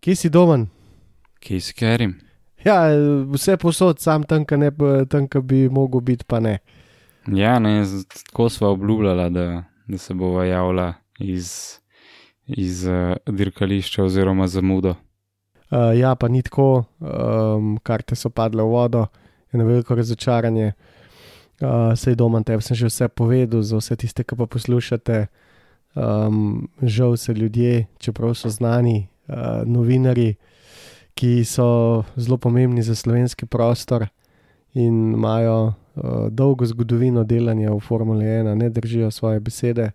Kje si domen? Kje si kerim? Ja, vse posod, sam tam, ki bi, mogel biti, pa ne. Ja, ne, tako sva obljubljala, da, da se bova javila iz, iz uh, dirkališča oziroma zamudo. Uh, ja, pa ni tako, um, karte so padle v vodo, je na veliko razočaranje. Uh, sej doma tebi sem že vse povedal, za vse tiste, ki pa poslušate. Um, žal se ljudje, čeprav so znani, uh, novinari, ki so zelo pomembni za slovenski prostor in imajo uh, dolgo zgodovino delanja v Formuli 1, ne držijo svoje besede,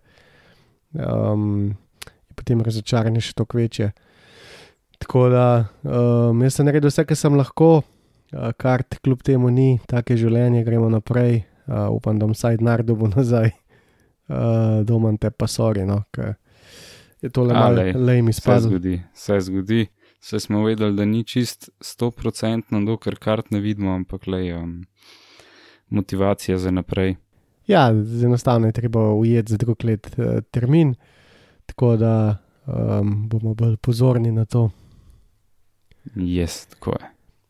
um, je potem razočaranje še toliko večje. Tako da um, jaz sem naredil vse, kar sem lahko, uh, kart kljub temu ni, tako je življenje, gremo naprej. Uh, upam, da bom vsaj denar dobil nazaj, uh, doma te pa sori, no, je to le A, malo mi Vse spadlo. zgodi, vse zgodi. Vse smo vedeli, da ni čist 100%, dokler kart ne vidimo, ampak le um, motivacija za naprej. Ja, enostavno je treba ujeti za drug let uh, termin, tako da um, bomo bolj pozorni na to. Jaz, tako je.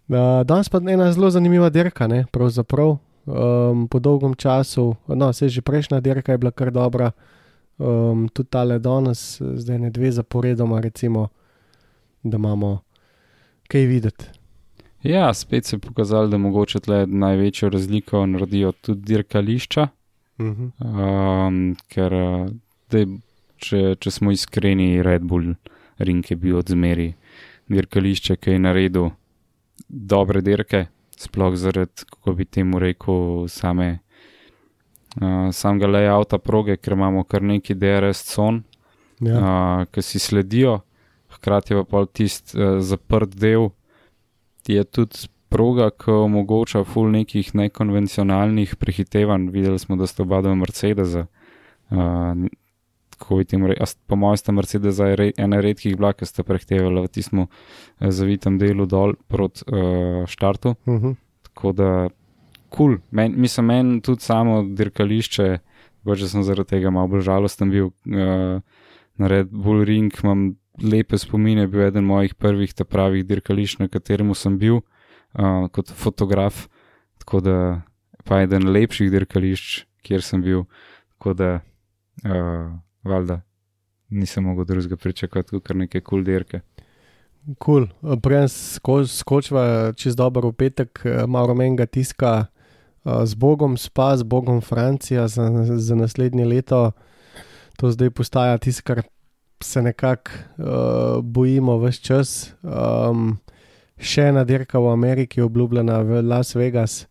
Uh, danes pa ena zelo zanimiva dirka, ne, pravzaprav. Um, po dolgem času, no, se že prejšnja dirka je bila kar dobra, um, tudi tale danes, zdaj ne dve zaporedoma, recimo, da imamo kaj videti. Ja, spet se je pokazalo, da mogoče tle največjo razliko naredijo tudi dirkališča. Uh -huh. Um, ker, uh, dej, če, če smo iskreni, Red Bull ring je bil od zmeri dirkališče, ki je naredil dobre dirke, sploh zaradi, kako bi temu rekel, same, uh, samega layouta proge, ker imamo kar neki DRS con, ja. uh, ki si sledijo, hkrati pa pol tisti uh, zaprt del, je tudi proga, ki omogoča ful nekih nekonvencionalnih prehitevanj. Videli smo, da sta oba dva Mercedesa. Uh, a st- po mojem sta Mercedesa je re, ena redkih bila, ki sta prehtevala v tistem zavitem delu dol proti uh, štartu. Uh -huh. Tako da, cool. men, mislim, meni tudi samo dirkališče, če sem zaradi tega malo bolj žalosten bil uh, na Red Bull Ring, imam lepe spomine, bil eden mojih prvih ta pravih dirkališč, na katerem sem bil uh, kot fotograf, tako da pa eden lepših dirkališč, kjer sem bil, tako da, uh, valjda, nisem mogel drugega pričakovati, kot neke kul cool dirke. Cool. Prej sko, skočiva čez dobro v petek, malo menjega tiska z Bogom, spa z Bogom Francija za, za naslednje leto. To zdaj postaja tisto, kar se nekako uh, bojimo vse čas. Um, še ena dirka v Ameriki, obljubljena v Las Vegas,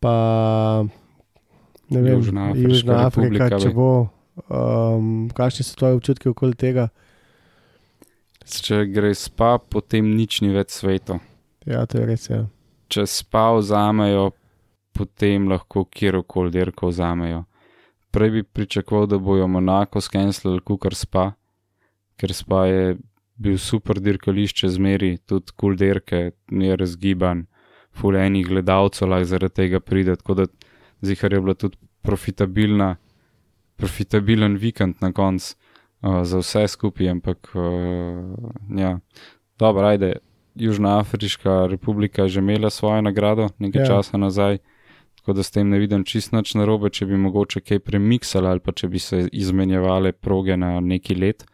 pa ne vem, Južnoafriška Južna Afrika, republika, če bo. Um, kakšni so tvoji občutki okoli tega? Če gre spa, potem nič ni več sveto. Ja, to je res. Ja. če spa vzamejo, potem lahko kjerkoli dirko vzamejo. Prej bi pričakoval, da bojo Monako skenslali kukar spa, ker spa je bil super dirkališče zmeri, tudi kul cool dirke, je razgiban, fulejnih gledalcev lahko zaradi tega pride, tako da zihar je bila tudi profitabilna, profitabilen vikend na koncu uh, za vse skupaj, ampak uh, ja, dobro, ajde. Južna Afriška republika je že imela svojo nagrado nekaj ja. časa nazaj, tako da s tem ne vidim čist nič narobe, če bi mogoče kaj premiksali ali pa če bi se izmenjevale proge na neki let.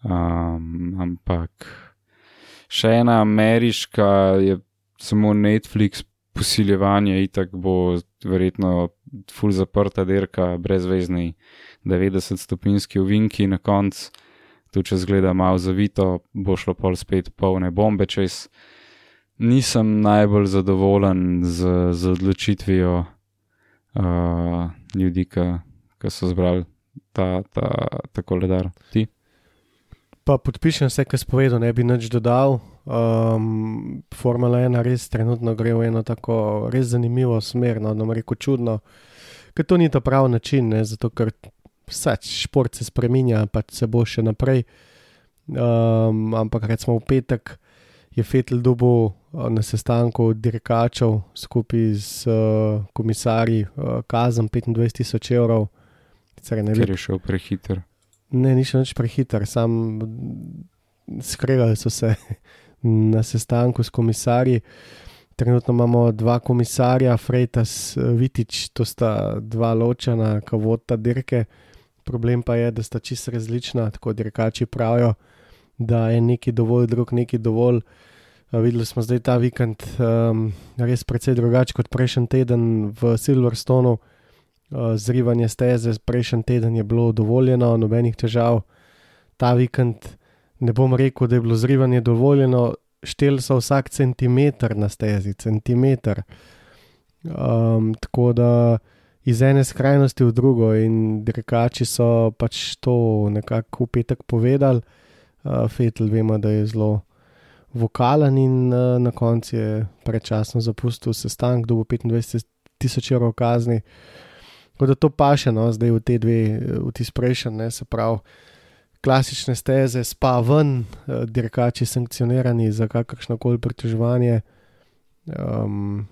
Um, ampak še ena ameriška je samo Netflix posiljevanje, itak bo verjetno full zaprta dirka, brezvezni 90 stopinski uvinki na koncu tudi če zgleda malo zavito, bo šlo pol spet polne bombe čez. Nisem najbolj zadovoljen z, z odločitvijo uh, ljudi, ki so zbrali ta, ta, ta koledar. Ti? Pa podpišem vse, kar spovedal, ne bi nič dodal. Um, Formula 1 res trenutno gre v eno tako res zanimivo smer, no, no reko čudno, ker to ni ta pravi način, ne, zato ker vse šport se spremenja, pač se bo še naprej. Um, ampak recimo v petek je Fetel dobil na sestanku dirkačev skupaj z uh, komisarji uh, kazen 25 tisoč evrov. Ker je šel prehiter. Ne, ni šel nič prehiter, sam skregali so se na sestanku s komisarji. Trenutno imamo dva komisarja, Freitas Vitič, to sta dva ločena, kavota dirke. Problem pa je, da sta čisto različna, tako dirkači pravijo, da je neki dovolj, drug neki dovolj. Videli smo zdaj ta vikend um, res precej drugače kot prejšnji teden v Silverstonu. Uh, zrivanje steze prejšnji teden je bilo dovoljeno, nobenih težav. Ta vikend ne bom rekel, da je bilo zrivanje dovoljeno, štel so vsak centimeter na stezi, centimeter. Um, tako da iz ene skrajnosti v drugo, in rekači so pač to nekako v petek povedali. Uh, Fetel, vemo, da je zelo vokalen in uh, na koncu je prečasno zapustil sestanek, dobil 25 tisoč evrov kazni. Tako da to paše, no, zdaj v te dve, v ti sprejšnji, se pravi, klasične steze, spa ven, uh, dirkači sankcionirani za kakršno koli pritoževanje. Um,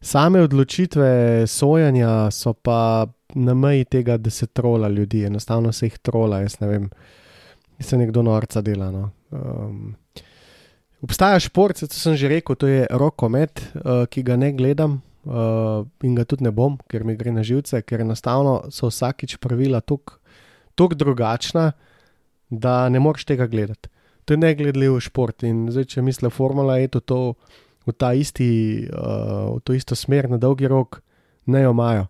same odločitve sojanja so pa na meji tega, da se trola ljudi, enostavno se jih trola, jaz ne vem, se nekdo norca dela. No. Um, obstaja šport, kot sem že rekel, to je rokomet, uh, ki ga ne gledam uh, in ga tudi ne bom, ker mi gre na živce, ker enostavno so vsakič pravila tako drugačna, da ne moreš tega gledati. To je negledljiv šport in zdaj, če misliš, formula je to v ta isti, uh, v to isto smer, na dolgi rok, ne jo imajo.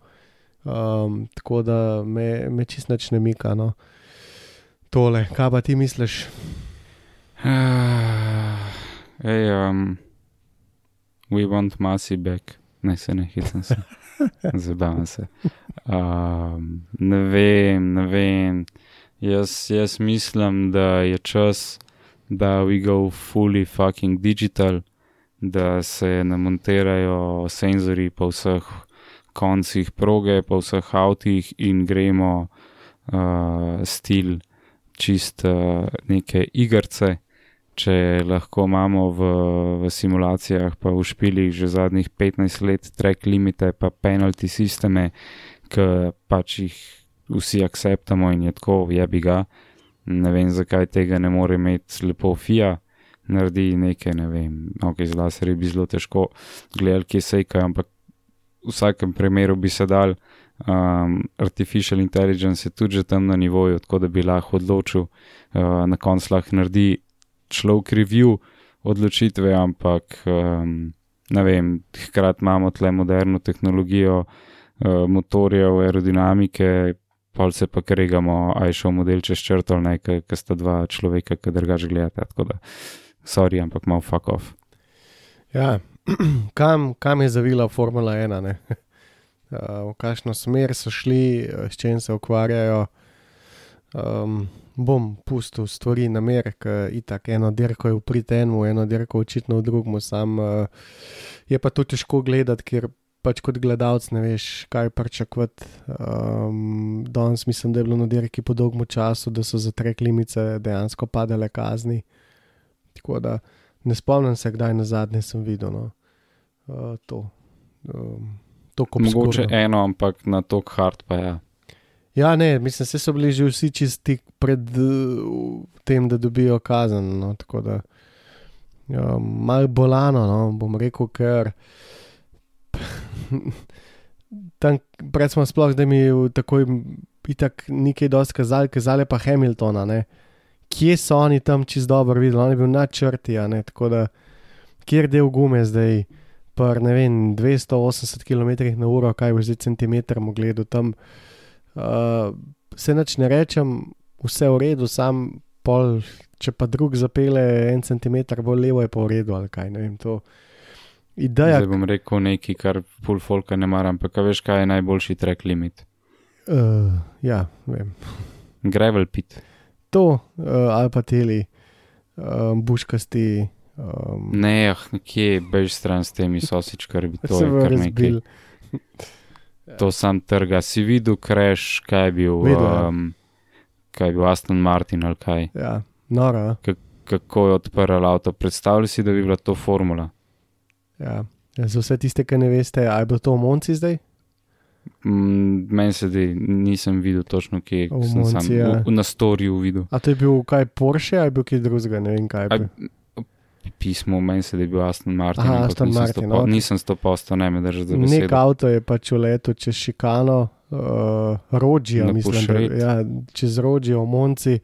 Um, tako da me, me čist neč ne mika. No. Tole, kaj pa ti misliš? Hey, um, we want Masi back, ne se ne hitam se, zabavam se. Um, ne vem, ne vem. Jaz, jaz mislim, da je čas, da we go fully fucking digital, da se namontirajo senzori po vseh koncih proge, po vseh avtih in gremo uh, stil čist uh, neke igrice če lahko imamo v, v simulacijah, pa v špilih že zadnjih 15 let, track limite, pa penalty sisteme, ki pač jih vsi akceptamo in je tako, je bi ga. Ne vem, zakaj tega ne more imeti lepo FIA, naredi nekaj, ne vem, ok, z laserji bi zelo težko gledali, kje se kaj, ampak v vsakem primeru bi se dal. Um, artificial intelligence je tudi že tam na nivoju, tako da bi lahko odločil, uh, na koncu lahko naredi človek review odločitve, ampak um, ne vem, hkrati imamo tle moderno tehnologijo, uh, motorjev, aerodinamike, pa se pa kregamo, aj šel model čez črto ali nekaj, ker sta dva človeka, ki drugač gledate. Tako da, sorry, ampak malo fuck off. Ja, kam, kam je zavila Formula 1? V kakšno smer so šli, s čim se ukvarjajo. Um, bom pustil stvari na mer, ker je tako eno dirko v pritenu, eno dirko očitno v drugem, sam uh, je pa to težko gledati, ker pač kot gledalec ne veš, kaj pričakovati. Um, danes mislim, da je bilo na dirki po dolgem času, da so za trek limice dejansko padale kazni. Tako da ne spomnim se, kdaj na zadnje sem videl no, uh, to. Um, Mogoče eno, ampak na tok hard pa je. Ja. Ja, ne, mislim, da so bili že vsi čisti pred uh, tem, da dobijo kazen. No, tako da ja, malo bolano, no, bom rekel, ker tam pred smo sploh, da mi je tako itak nekaj dosti kazali, kazali pa Hamiltona, ne. Kje so oni tam čist dobro videli, on je bil na črti, tako da kjer del gume zdaj, ne vem, 280 km/h, kaj bo zdaj centimeter mu gledal tam. Uh, se neč ne rečem, vse v redu, sam pol, če pa drug zapele en centimeter bolj levo, je pa v redu ali kaj. Vem, to, Ideja, Zdaj bom rekel nekaj, kar pol folka ne maram, ampak a veš, kaj je najboljši track limit. uh, ja, vem. Gravel pit. To, uh, ali pa teli, um, buškasti. Um, Ne, ah, nekje bež stran s temi sosičkarbi, to je bo kar nekaj. razbil. To sam trga. Si videl crash, kaj je bil, ja. um, kaj je bil Aston Martin ali kaj, Ja, noro. a? kako je odprl avto. Predstavljaj si, da bi bila to formula. Ja. Ja, za vse tiste, ki ne veste, ali je bilo to v Monci zdaj? Mm, Meni se zdi, nisem videl točno, kje V sem sam Monci, ja. v, na storju videl. A to je bil kaj Porsche ali je bil kaj drugega, ne vem kaj. A. pismo, meni se je bil Aston Martin. Aha, Aston nisem Martin, sto po- ok. Nisem sto posto, ne me držati za Nek besedo. avto je pač v letu čez Šikano, uh, Rodžijo, Na mislim, da, ja, čez Rodžijo Monci,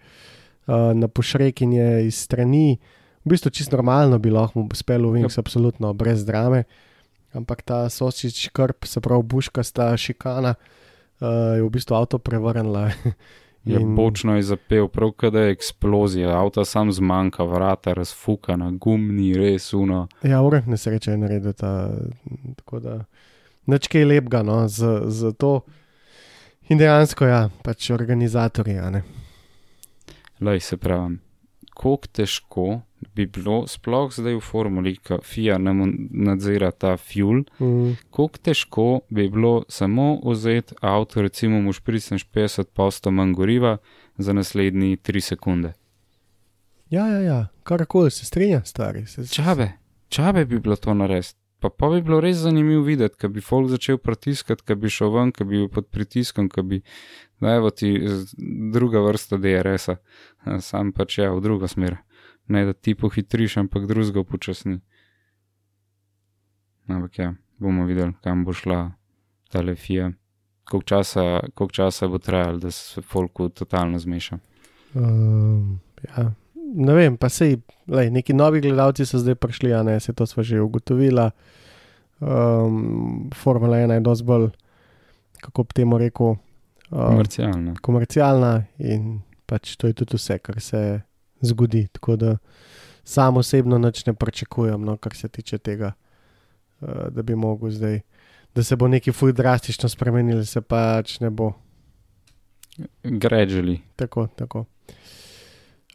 uh, na Pošrekinje iz strani. V bistvu čisto normalno bi lahko uspel v Wings, Ja. absolutno brez drame. Ampak ta sosič krp, se pravi buškasta šikana, uh, je v bistvu avto prevrnila. Je In- bočno je zapel, prav kada je eksplozija, avto sam zmanjka, vrata razfukana, gumni, res uno. Ja, urah nesreče je naredil ta. Tako da, nič kaj lepega, no, za, za to. In dejansko, ja, pač organizatorji, a ne. Lej se pravim, koliko težko bi bilo, sploh zdaj v formuli, ki FIA nam nadzira ta fuel, Mm, koliko težko bi bilo samo vzeti avto, recimo mu špricneš 50 posto manj goriva za naslednji 3 sekunde. ja, ja, ja, karkoli se strinja, stari. Se, Čabe, čabe bi bilo to narediti. Pa, pa bi bilo res zanimivo videti, kaj bi folk začel pritiskati, kaj bi šel ven, kaj bi bil pod pritiskom, kaj bi, da evo ti druga vrsta DRS-a, sam pač je v drugo smer. Ne da ti pohitriš, ampak drugega upočasni. Ampak ja, bomo videli, kam bo šla ta lefija. Koliko časa, koliko časa bo trajalo, da se folku totalno zmeša. um, ja. Ne vem, pa sej, lej, neki novi gledalci so zdaj prišli, a ne, se to sva že ugotovila. Um, Formula 1 je dosti bolj, kako bi temu rekel, um, Komercialno. komercialna in pač to je tudi vse, kar se zgodi. Tako da sam osebno nič ne pričakujem, no, kar se tiče tega, uh, da bi mogel zdaj, da se bo nekaj fuj drastično spremenil, se pač ne bo. Gradually. Tako, tako.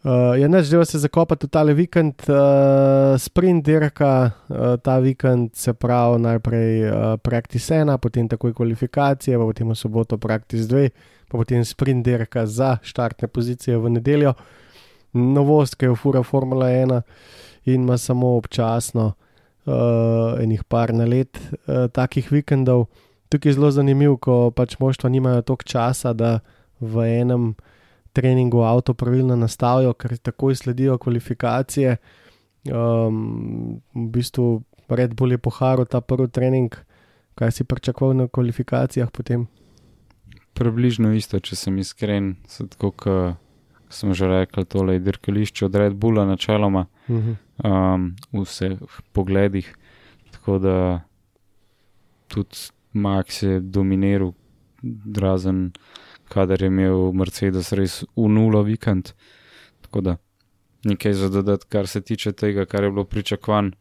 Uh, je neč, da se zakopati v tale vikend, uh, sprint dirka, uh, ta vikend se pravi najprej uh, praktis ena, potem takoj kvalifikacije, pa potem v soboto praktis dve, pa potem sprint dirka za štartne pozicije v nedeljo. Novost, ki v fura Formula 1 in ima samo občasno uh, enih par na let uh, takih vikendov. Tukaj je zelo zanimivo, ko pač moštva nimajo toliko časa, da v enem treningu avto pravilno nastavijo, ker takoj sledijo kvalifikacije. Um, v bistvu Red Bull je poharil ta prvi trening, kaj si pričakoval na kvalifikacijah potem. Približno isto, če sem iskren, tako, kot sem že rekel, tole je dirkališče od Red Bulla načeloma Mhm. um, v vseh pogledih. Tako da tudi Max je dominiral, razen kadar je imel Mercedes res v nulo vikend. Tako da nekaj za dodati, kar se tiče tega, kar je bilo pričakovan.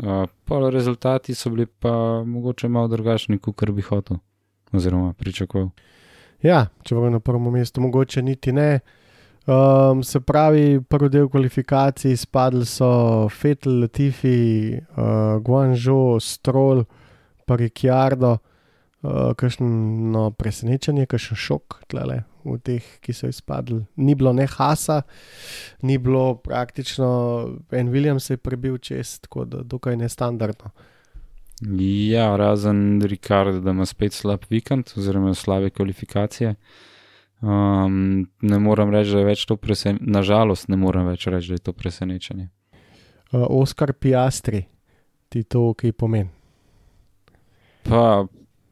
Uh, pa rezultati so bili pa mogoče malo drugačni, kot bi hotel, oziroma pričakoval. Ja, če bomo na prvem mestu, mogoče niti ne. Um, se pravi, prvi del kvalifikacij spadli so Fetel, Latifi, uh, Guangzhou, Stroll, pa Ricciardo. Uh, kakšno presenečenje, kakšen šok tlele v teh, ki so izpadli. Ni bilo ne Hasa, ni bilo praktično, en Williams se je prebil čez, tako da dokaj nestandardno. Ja, razen Ricardo, da ima spet slab vikend, oziroma slabe kvalifikacije. Um, ne morem reči, da je več to presenečenje. Nažalost, ne morem več reči, da je to presenečenje. Uh, Oskar Piastri, ti to kaj pomeni. Pa,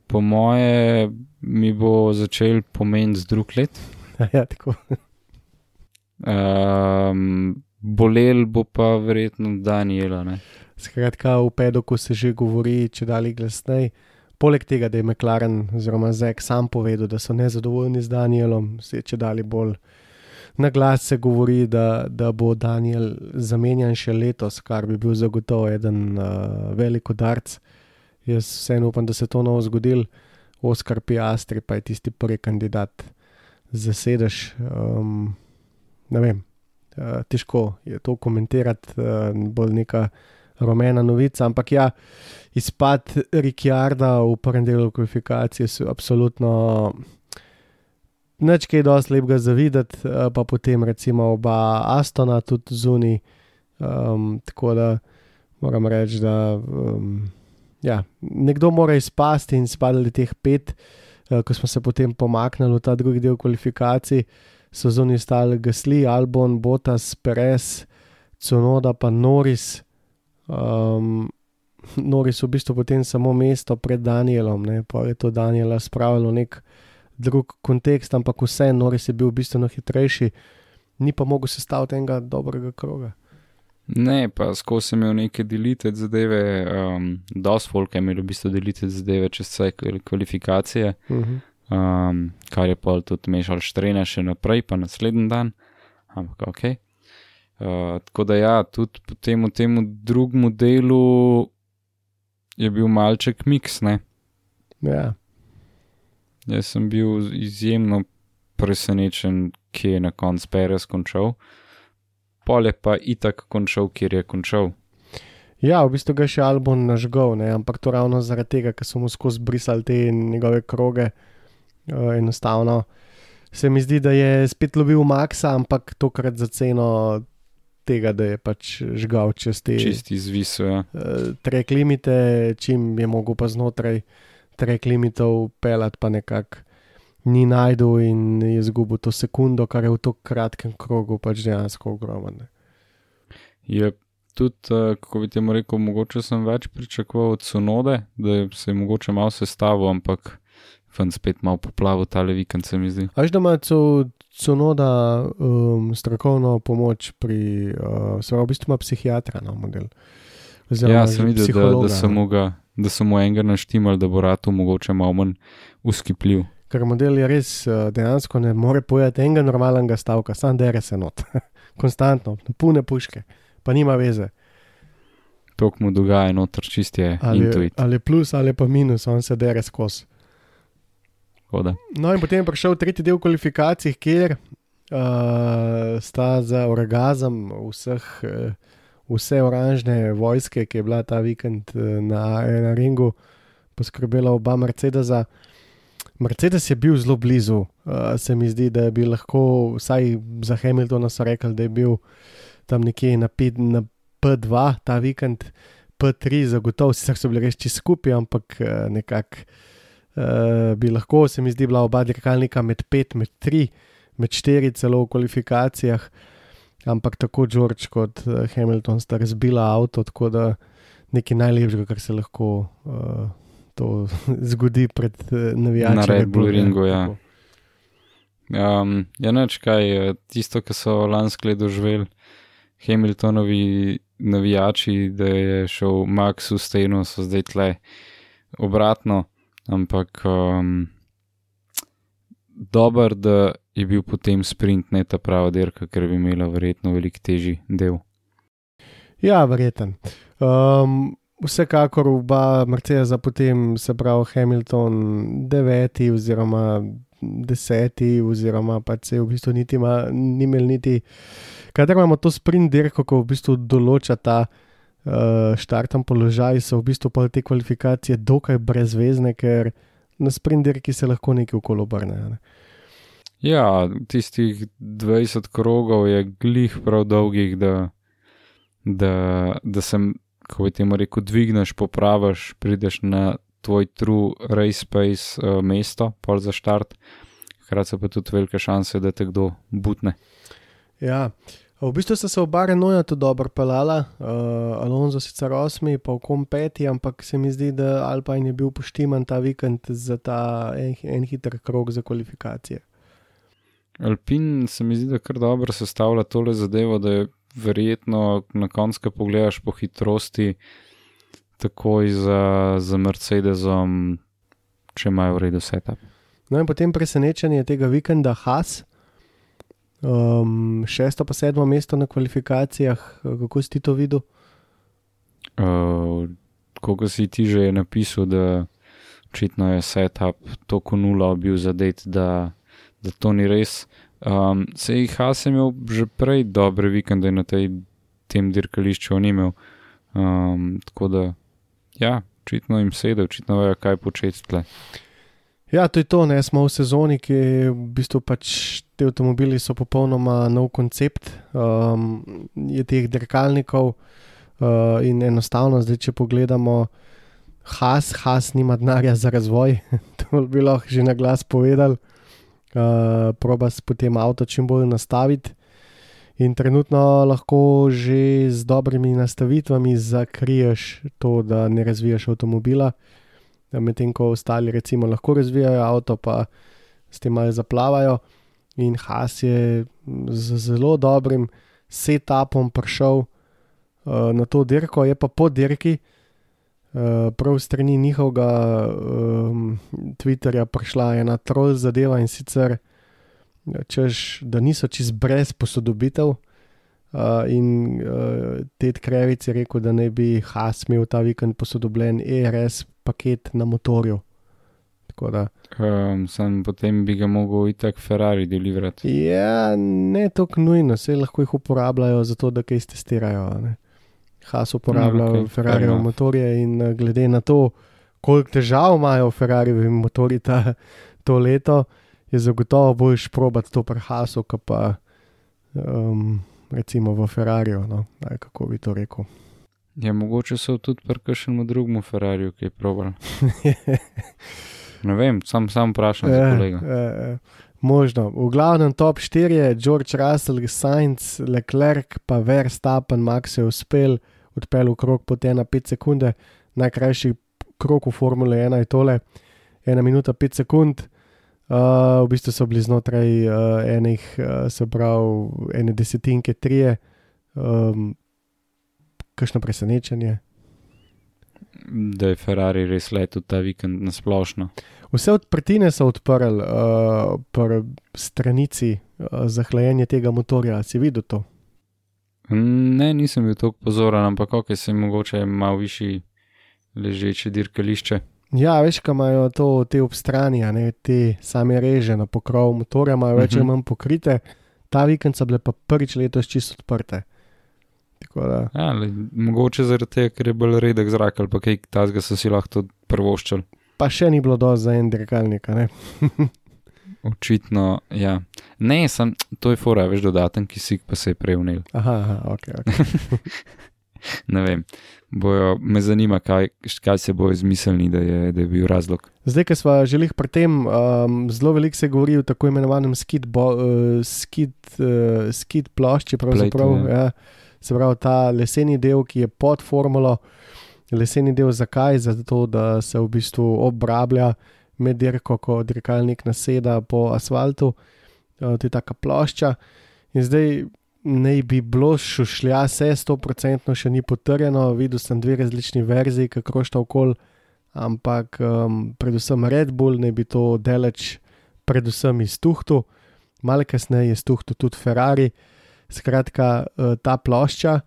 po moje, mi bo začel pomeniti drug let. ja, tako. Um, bolel bo pa verjetno Daniela. Ne? Skratka, v pedoku se že govori, če dalje glasnej. Poleg tega, da je McLaren oziroma Zek sam povedal, da so nezadovoljni z Danielom, se je če dalje bolj Na glas se govori, da, da bo Daniel zamenjan še letos, kar bi bil zagotovo eden uh, velik udarc. Jaz vseeno upam, da se to novo zgodil. Oskar Piastri pa je tisti prvi kandidat za sedež. Um, ne vem, uh, težko je to komentirati, uh, bolj neka rumena novica. Ampak ja, izpad Rikjarda v prvem delu kvalifikacije so absolutno. Neč kaj dosti lepega za videti, pa potem recimo oba Astona tudi zunaj. Um, tako da moram reči, da um, ja, nekdo mora izpasti in spadali teh pet, uh, ko smo se potem pomaknili v ta drugi del kvalifikacij, so zunaj stali Gasli, Albon, Botas, Perez, Cunoda pa Noris. Um, Noris v bistvu potem samo mesto pred Danielom, ne, pa je to Daniela spravilo nek drug kontekst, ampak vse, Noris je bil bistveno hitrejši, ni pa mogel sestaviti enega dobrega kroga. Ne, pa skozi sem imel neke delite zadeve, um, dosti folk je imel v bistvu delite zadeve čez vse kvalifikacije, Uh -huh. um, kar je pol tudi mešal štrene še naprej, pa naslednji dan, ampak ok. Uh, tako da ja, tudi po tem, tem drugem delu je bil malček miks, ne. Ja. Jaz sem bil izjemno presenečen, kje je na koncu Perez končal. Pol je pa itak končal, kjer je končal. ja, v bistvu ga je še Albon nažgal, ne, ampak to ravno zaradi tega, ker so mu skozi brisali te njegove kroge. Uh, enostavno se mi zdi, da je spet lovil Maxa, ampak tokrat za ceno tega, da je pač žgal čez te Čisti izvis. Ja. uh, trek limite, čim je mogel pa znotraj trek limitov pelat, pa nekako ni najdel in je izgubil to sekundo, kar je v tako kratkem krogu pač dejansko ogromno. Je tudi, uh, kako bi temu rekel, mogoče sem več pričakoval od Sunode, da se je mogoče malo sestavil, ampak ven spet malo poplavil tale vikend, se mi zdi. Až da ima Cu- Cunoda um, strokovno pomoč pri, uh, se pravi, v bistvu ima psihiatra na model. Ja, sem videl, da, da, so no. ga, da so mu enega naštimali, da bo ratu mogoče malo manj uskipljiv. Ker model je res uh, dejansko ne more pojeti enega normalnega stavka, sam dere se not, konstantno, pune puške, pa nima veze. To, mu dogaja, noter čist je Ali, intuit. ali plus ali pa minus, on se dere skozi. No, in potem je prišel tretji del kvalifikacij, kjer uh, sta za orgazem vseh, uh, vse oranžne vojske, ki je bila ta vikend uh, na, na ringu, poskrbela oba Mercedesa. Mercedes je bil zelo blizu, uh, se mi zdi, da bi lahko, vsaj za Hamiltona so rekli, da je bil tam nekje na, P, na P2 ta vikend, P3, zagotovo, sicer so bili res čisto skupaj, ampak uh, nekako uh, bi lahko, se mi zdi, bila oba dirkalnika med 5, med 3, med 4 celo v kvalifikacijah, ampak tako George kot Hamilton sta razbila avto, tako da nekaj najlepšega, kar se lahko uh, to zgodi pred uh, navijači. Na Red Bull ja, ringu, ja. Um, ja, neč kaj, eh, tisto, kar so lansko leto doživeli Hamiltonovi navijači, da je šel Max v steno, so zdaj tle obratno, ampak um, dober, da je bil potem sprint ne ta prava dirka, ker bi imela verjetno veliko težji del. Ja, verjeten. Um, vsekakor oba Mercedesa, potem se pravi Hamilton, deveti oziroma deseti, oziroma pa se v bistvu niti ima, ni imel niti. Kadar imamo to sprint dirko, ko v bistvu določa ta uh, štarten položaj, so v bistvu pa te kvalifikacije dokaj brezvezne, ker na sprint dirki se lahko nekaj okolo obrne. a Ne? Ja, tistih 20 krogov je glih prav dolgih, da, da, da sem, kako bi temu rekel, dvigneš, popraviš, prideš na tvoj true race pace uh, mesto, pol za štart. Hkrati so pa tudi velike šanse, da te kdo butne. Ja, v bistvu sta se oba Renoja tudi dobro pelala, uh, Alonso sicer osmi, pa v kom peti, ampak se mi zdi, da Alpine je bil poštiman ta vikend za ta en, en hiter krog za kvalifikacije. Alpin se mi zdi, da kar dobro sestavlja tole zadevo, da je verjetno na koncu, ko pogledaš po hitrosti, takoj za, za Mercedesom, če imajo v redu setup. No in potem presenečenje tega vikenda Haas, Um, šesto pa sedmo mesto na kvalifikacijah, kako si ti to videl? Uh, Kako si ti že napisal, da očitno je setup tako nula bil zadet, da, da to ni res. Um, Sej Has je imel že prej dobre vikende na tej, tem dirkališču, on imel. Um, tako da, ja, očitno jim sedi, očitno vejo, kaj početi tle. Ja, to je to, ne smo v sezoni, ki je v bistvu pač ti avtomobili so popolnoma nov koncept, um, je teh dirkalnikov uh, in enostavno, zdaj če pogledamo, Has, Has nima denarja za razvoj, to bi lahko že na glas povedal, uh, proba se potem avto čim bolj nastaviti. In trenutno lahko že z dobrimi nastavitvami zakriješ to, da ne razvijaš avtomobila, medtem ko ostali, recimo, lahko razvijajo avto, pa s tem malo zaplavajo. In Has je z zelo dobrim setupom prišel uh, na to dirko, je pa po dirki, uh, prav strani njihovega um, Twitterja, prišla ena troll zadeva in sicer češ, da niso čist brez posodobitev. Uh, in uh, Ted Krevic je rekel, da naj bi Has imel ta vikend posodobljen ERS paket na motorju. Da, um, sem potem bi ga mogel itak Ferrari deliverati. Ja, ne tako nujno, se lahko jih uporabljajo za to, da kaj testirajo. Ne. Has uporablja no, okay, Ferrari motorje in glede na to, koliko težav imajo Ferrari motorji ta, to leto, je zagotovo boljš probati to pri Hasu, kot pa um, recimo v Ferrariju. No? Aj, kako bi to rekel? Ja, mogoče so tudi pri kakšnem drugem Ferrariju, ki je probal. ne vem, sam, sam vprašam za kolega. E, e, možno. V glavnem top 4 je George Russell, Sainz, Leclerc, pa Verstappen, Max je uspel, odpeljal krok po 1,5 sekunde, najkrajši krok v Formule 1 je tole, 1 minuta 5 sekund. Uh, v bistvu so bili znotraj uh, enih, uh, se pravi, ene desetinke, tri, um, kakšno presenečenje. Da je Ferrari res letel ta vikend na splošno. Vse odprtine so odprli uh, pri stranici uh, za hlajenje tega motorja. Si videl to? Ne, nisem bil tako pozoren, ampak kako se jim mogoče malo višji ležeče dirkališče. Ja, veš, kaj imajo to te obstrani, ne te same reže na pokrov motorja, imajo več ali uh -huh. manj pokrite, ta vikend so bile pa prvič letos čisto odprte. Ja, le, mogoče zaradi tega, ker je bolj redek zrak ali pa kaj tasga so si lahko prvoščali. Pa še ni bilo dovolj za en dirkalnik. Očitno, ja. Ne, sem, to je fora, veš, dodaten kisik pa se je prevnil. Aha, aha, ok. okay. ne vem. Bojo, me zanima, kaj, kaj se bo izmislili, da, da je bil razlog. Zdaj, ki smo želeli pri tem, um, zelo veliko se govori o tako imenovanem skid, bo, uh, skid, uh, skid plošči. Plate, ja. Ja, se pravi, ta leseni del, ki je pod formulo. Leseni del zakaj? Zato, da se v bistvu obrablja med dirko, ko dirkalnik naseda po asfaltu, uh, to je taka plošča. In zdaj naj bi bilo šušlja, vse 100% še ni potrjeno, videl sem dve različni verziji, kako šta okol, ampak um, predvsem Red Bull naj bi to deleč, predvsem iz Tuhtu, malo kasneje iz Tuhtu tudi Ferrari. Skratka, uh, ta plošča,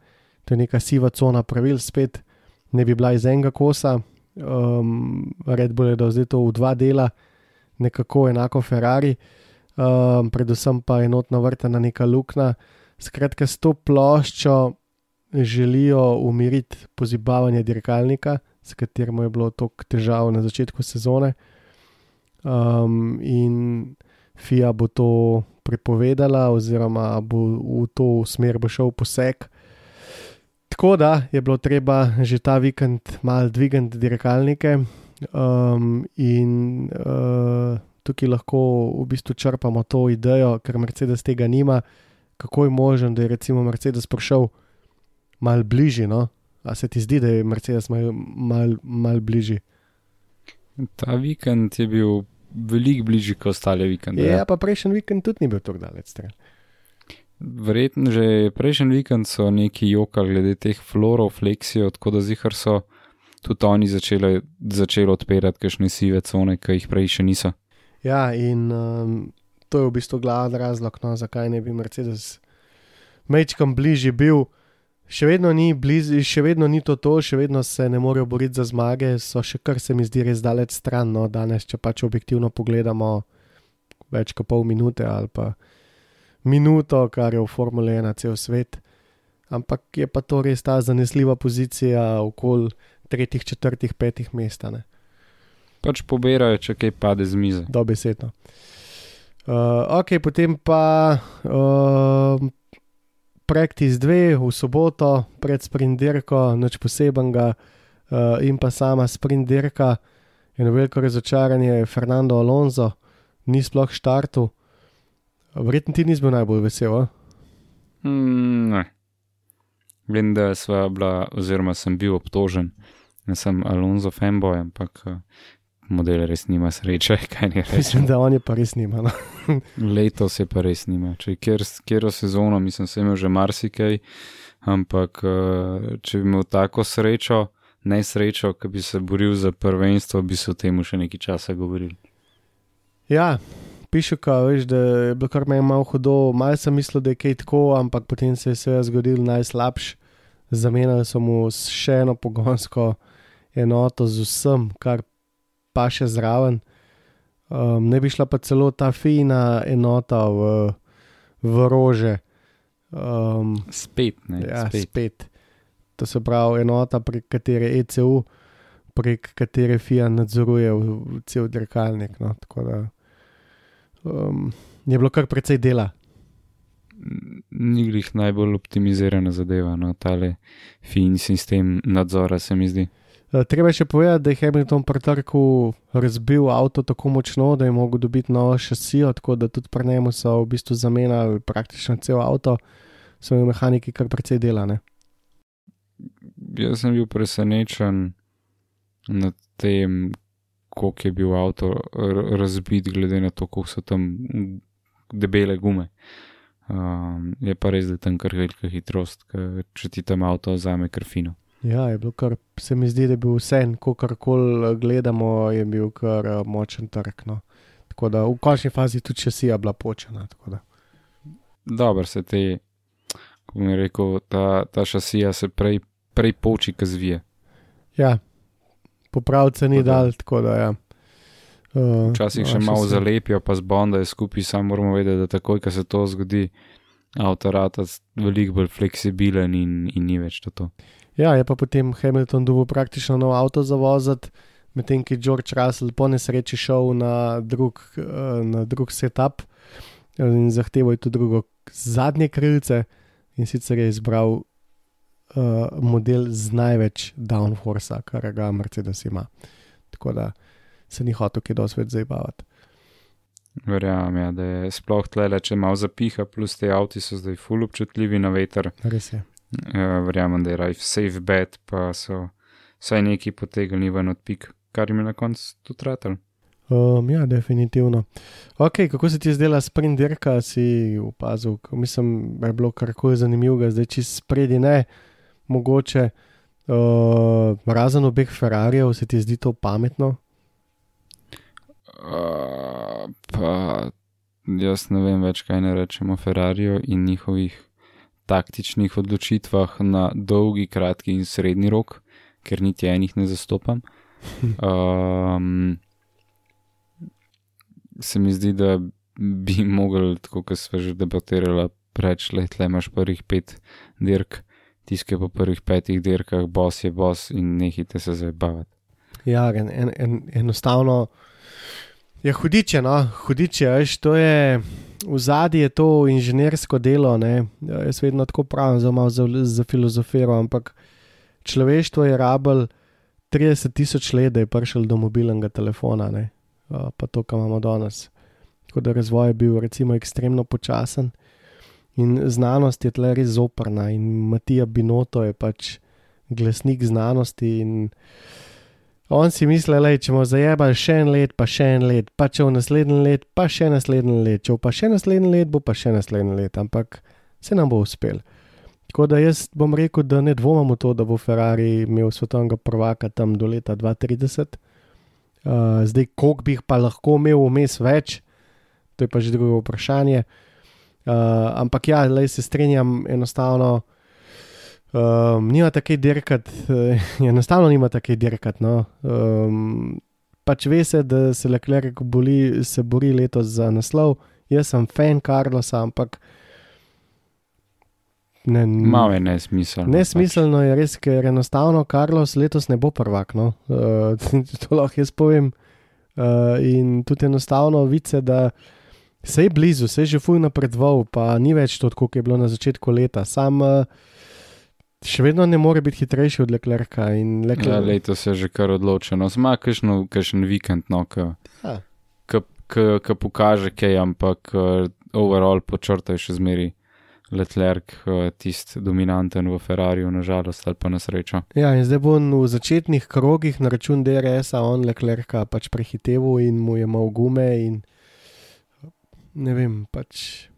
to je neka siva cona pravil, spet ne bi bila iz enega kosa. Um, Red Bull je dal zdaj to v dva dela, nekako enako Ferrari, um, predvsem pa enotna vrtana neka luknja. Skratka, s to ploščo želijo umiriti pozibavanje dirkalnika, s katerim je bilo toliko težav na začetku sezone. Um, in FIA bo to prepovedala, oziroma bo v to smer bo šel poseg. Tako da je bilo treba že ta vikend malo dvigati dirkalnike, um, in uh, tukaj lahko v bistvu črpamo to idejo, ker Mercedes tega nima kako je možno, da je recimo Mercedes prišel malo bližje. No? A se ti zdi, da je Mercedes malo mal, mal bližje? Ta vikend je bil veliko bližji kot ostale vikende. Ja, pa prejšnji vikend tudi ni bil tako daleč. Verjetno že prejšnji vikend so neki jokali glede teh florov, fleksijo, tako da zihar so tudi oni začeli, začeli odpirati kakšne sive cone, ki jih prej še niso. Ja, in um, to je v bistvu glavni razlog, no, zakaj ne bi Mercedes mečkam bližje bil. Še vedno, ni blizu, še vedno ni to to, še vedno se ne morejo boriti za zmage, so še kar se mi zdi res daleč stran. No, danes, če pač objektivno pogledamo, več kot pol minute ali pa minuto, kar je v Formule 1 cel svet. Ampak je pa to res ta zanesljiva pozicija okoli tretjih, četrtih, petih mesta. Ne. Pač pobirajo, če kaj pade z mize. Dobesedno. Uh, ok, potem pa uh, Practice 2 v soboto pred sprinterko, nič posebenega, uh, in pa sama sprinterka. Eno veliko razočaranje je Fernando Alonso, ni sploh štartu. Verjetno ti nisi bil najbolj vesel. a? Mm, ne. Vem, da sva bila, oziroma sem bil obtožen, da sem Alonso fanboy, ampak eh, model res nima sreče, kaj ne Mislim, rečem. da on je pa res nima. No. Letos je pa res nima. Če kjer, kjero sezono, mislim, sem imel že marsikaj, ampak eh, če bi imel tako srečo, nesrečo, ki bi se boril za prvenstvo, bi se o tem še nekaj časa govorili. Ja, piše, ka, veš, da je bilo kar meni malo hudo. Mal sem mislil, da je kaj tako, ampak potem se je seveda zgodil najslabši. Zamenjali so mu še eno pogonsko enoto z vsem, kar pa še zraven. Um, ne bi šla pa celo ta fina enota v, v rože. Um, Spet, ne, ja, spet. spet. To se pravi enota, prek katere ECU, prek katere FIA nadzoruje cel dirkalnik. No, tako da um, je bilo kar precej dela. Ni glih najbolj optimizirana zadeva, no, tale fin sistem nadzora se mi zdi. Uh, treba je še povedati, da je Hamilton pri trku razbil avto tako močno, da je mogel dobiti novo šasijo, tako da tudi pri njemu so v bistvu zamenjali praktično cel avto, so imeli mehaniki kar precej dela. Ne? Jaz sem bil presenečen nad tem, koliko je bil avto razbit, glede na to, koliko so tam debele gume. Um, je pa res, da je tam kar velika hitrost, ker če ti tam avto vzame krfino. Ja, je bilo kar, se mi zdi, da je bil vse, ko karkoli gledamo, je bil kar eh, močen trg. No. Tako da v končni fazi tudi šasija bila počena. Dobro se te, kako bi rekel, ta, ta šasija se prej, prej poči, kot zvije. Ja, popravce ni dal, tako da ja. Uh, Včasih še malo zalepijo, pa z Bonda je skupaj, samo moramo vedeti, da takoj, ko se to zgodi, avto rata veliko bolj fleksibilen in, in ni več to. to. Ja, je pa potem Hamilton dobil praktično nov avto za voziti, medtem ko je George Russell po nesreči šel na drug, eh, na drug setup eh, in zahteval je tudi drugo zadnje krilce in sicer je izbral uh, model z največ downforce, kar ga Mercedes ima. Tako da se ni hotel kaj dosti več zabavati. Verjamem, ja, da je sploh tle, če malo zapiha, plus te avti so zdaj full občutljivi na veter. Res je. Uh, verjamem, da je raj safe bet, pa so vsaj neki potegnili ven od pik, kar jim je na koncu tudi ratal. Um, ja, definitivno. Ok, kako se ti je zdela sprint dirka, si opazil? Mislim, da je bilo karkoli zanimivega, zdaj čist spredi ne, mogoče. Uh, razen obeh Ferrarijev, se ti zdi to pametno? Uh, pa jaz ne vem več, kaj ne rečemo o Ferrariju in njihovih taktičnih odločitvah na dolgi, kratki in srednji rok, ker niti enih ne zastopam. Um, se mi zdi, da bi mogli, tako kot smo že debatirali, reči, da tle imaš prvih pet dirk, tiske po prvih petih dirkah, bos je bos in nehite se zabavati. Ja, en, en, en, enostavno je hudiče, no, hudiče, veš, to je. V zadnji je to inženirsko delo, ne? Ja, jaz vedno tako pravim, zelo malo za, za filozofijo, ampak človeštvo je rabel 30 tisoč let, da je prišel do mobilnega telefona, ne? Pa to, kar imamo danes. Tako da razvoj je bil recimo ekstremno počasen in znanost je tle res zoprna in Matija Binoto je pač glasnik znanosti in on si misli, da če bomo zajebali še en let, pa še en let, pa če v naslednji let, pa še naslednji let, če bo pa še naslednji let, bo pa še naslednji let, ampak se nam bo uspel. Tako da jaz bom rekel, da ne dvomim v to, da bo Ferrari imel svetovnega prvaka tam do leta 2030. Uh, zdaj, koliko bi jih pa lahko imel vmes več, to je pa že drugo vprašanje. Uh, ampak ja, le se strinjam, enostavno. Um, nima tako dirkat, enostavno nima tako dirkat. No. Um, pač ve se, da se Leclerc boli, se bori letos za naslov. Jaz sem fan Carlosa, ampak ne, malo je nesmiselno. Nesmiselno pač. je res, ker enostavno Carlos letos ne bo prvak. No. Uh, to lahko jaz povem. Uh, in tudi enostavno vice, da se je blizu, se je že fuj napredoval, pa ni več to, kot je bilo na začetku leta. Sam uh, še vedno ne more biti hitrejši od Leclerca. Leclerc... Ja, letos je že kar odločeno, zma kakšen vikend, no, ki pokaže kaj, ampak uh, overall počrtaj še zmeri. Leclerc, tisti dominanten v Ferrari, nažalost, ali pa na srečo. Ja, in zdaj bo v začetnih krogih na račun DRS-a on Leclerca pač prehiteval in mu je mal gume in ne vem, pač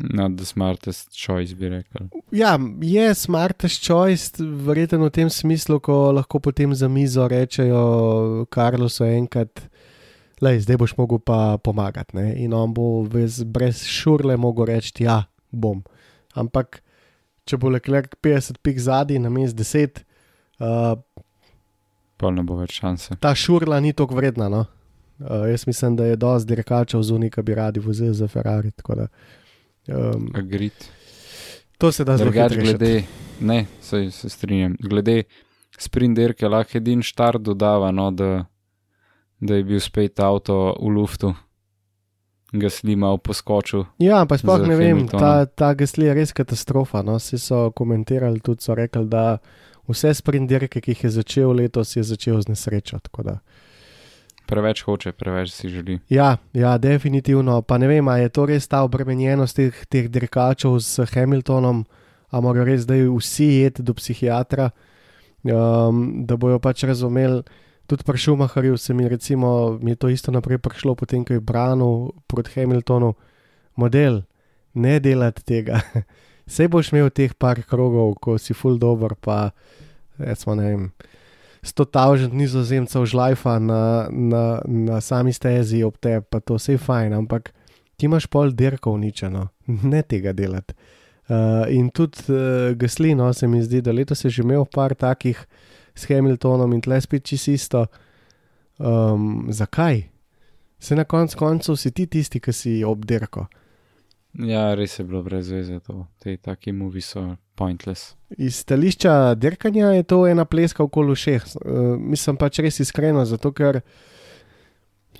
Not the smartest choice, bi rekel. Ja, je smartest choice, verjetno v tem smislu, ko lahko potem za mizo rečejo Karlosu enkrat, da zdaj boš mogel pa pomagati. Ne? In on bo brez, brez šurle mogel reči: Ja, bom. Ampak, če bo Leclerc 50 pik zadnji na mest 10, uh, pa ne bo več šanse. Ta šurla ni tako vredna. No? Uh, jaz mislim, da je dosti dirkačev zunaj, ki bi radi vozili za Ferrari. Um, Agrit. To se da zelo glede. Ne, se, se strinjam. Glede sprinterke, lahko edin štar dodava, no, da, da je bil spet avto v luftu. Gasli malo poskočil. Ja, pa sploh ne vem, ta, ta gasli je res katastrofa. No. Vsi so komentirali, tudi so rekli, da vse sprinterke, ki jih je začel letos, je začel z nesrečo. Preveč hoče, preveč si želi. Ja, ja definitivno. Pa ne vem, ali je to res ta obremenjenost teh, teh dirkačev s Hamiltonom, ali morajo res zdaj vsi jeti do psihiatra, um, da bojo pač razumeli. Tudi pri Šumaharju se mi, recimo, mi je to isto naprej prišlo, potem ko je branil proti Hamiltonu, model, ne delati tega. Sej boš imel teh par krogov, ko si full dobro, pa recimo ne vem. 100.000 nizozemcev žlajfa na, na, na sami stezi ob te, pa to vse je fajn, ampak ti imaš pol dirkov uničeno, ne tega delati. Uh, in tudi uh, Gaslino se mi zdi, da letos je že imel par takih s Hamiltonom in tlespit čisto. Um, zakaj? Se na koncu koncev si ti tisti, ki si obdirko. Ja, res je bilo brez veze to, te taki movi so pointless. Iz stališča dirkanja je to ena pleska okoli všeh. Uh, mislim pač res iskreno, zato ker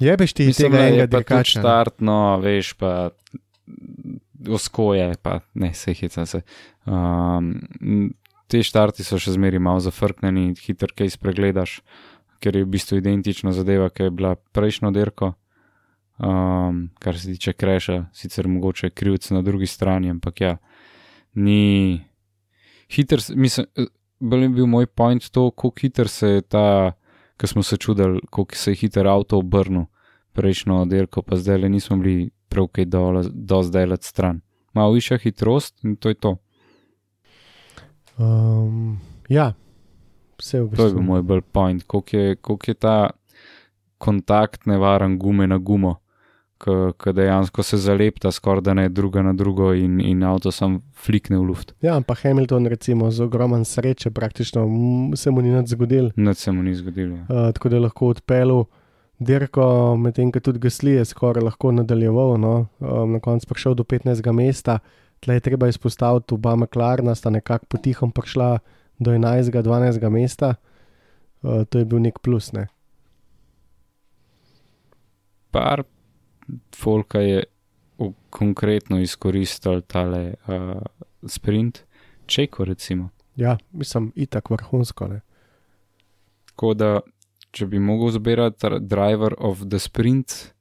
jebeš ti mislim, tega enega dirkača. Pač štartno, veš pa, oskoje, pa ne, se hica se. Um, te štarti so še zmeri malo zafrknjeni, hitro kaj spregledaš, ker je v bistvu identična zadeva, ki je bila prejšnjo dirko um, kar se tiče kreša, sicer mogoče krivc na drugi strani, ampak ja, ni hiter, mislim, eh, bolj je bil moj point to, kako hiter se je ta, ki smo se čudili, kako se je hiter avto obrnil prejšnjo dirko, pa zdaj le nismo bili prav kaj dol, do zdaj let stran. Malo višja hitrost in to je to. Um, ja, vse v bistvu. To je bil moj bolj point, koliko je, koliko je ta kontakt nevaren gume na gumo ki dejansko se zalepta, skoraj da ne druga na drugo, in, in avto sam flikne v luft. Ja, pa Hamilton, recimo, z ogromno sreče, praktično se mu ni nič zgodilo. Nič se mu ni zgodilo. Ja. Uh, tako da je lahko odpeljal dirko, medtem ko tudi Gasli je skoraj lahko nadaljeval, no? um, na koncu prišel do 15. mesta. Tle je treba izpostaviti, oba McLarena sta nekako potihom prišla do 11. in 12. mesta. Uh, to je bil nek plus. Ne? Par Folka je konkretno izkoristil tale uh, sprint, čeko recimo. Ja, mislim, itak vrhunsko. Ne? Tako da, če bi mogel zbirati driver of the sprint,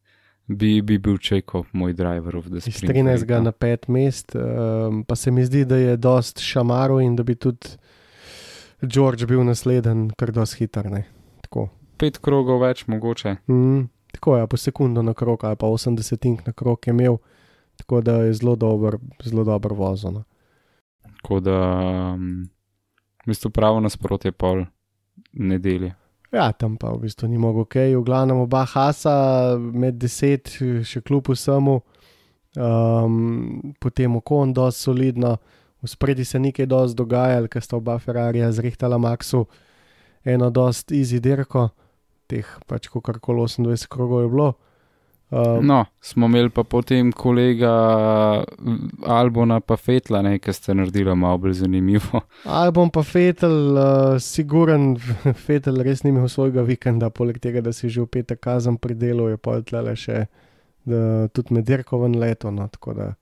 bi, bi bil čeko moj driver of the sprint. Iz 13 na 5 mest, um, pa se mi zdi, da je dost šamaro in da bi tudi George bil nasleden, kar dosti hiter. Pet krogov več mogoče. Mm. Tako je, ja, po sekundo na krok ali pa 80 na krok je imel, tako da je zelo dober, zelo dober vozon. No. Tako da, um, v bistvu pravo nasprotje pol nedelje. Ja, tam pa v bistvu ni mogel ok, v glavnem oba Hasa med deset, še kljub vsemu, um, potem okon, dosti solidno, v spredi se nekaj dosti dogajalo, ker sta oba Ferrarija zrihtala Maxu eno dosti easy dirko, teh pač kar koli 28 krogov je bilo. Um, No, smo imeli pa potem kolega Albona, pa Fetla, ki ste naredili malo bolj zanimivo. Album pa Fetel, uh, siguren, Fetel res ni imel svojega vikenda, poleg tega, da si že v petek kazen pri delu, je pa tle še da, tudi med dirkoven leto. No, da.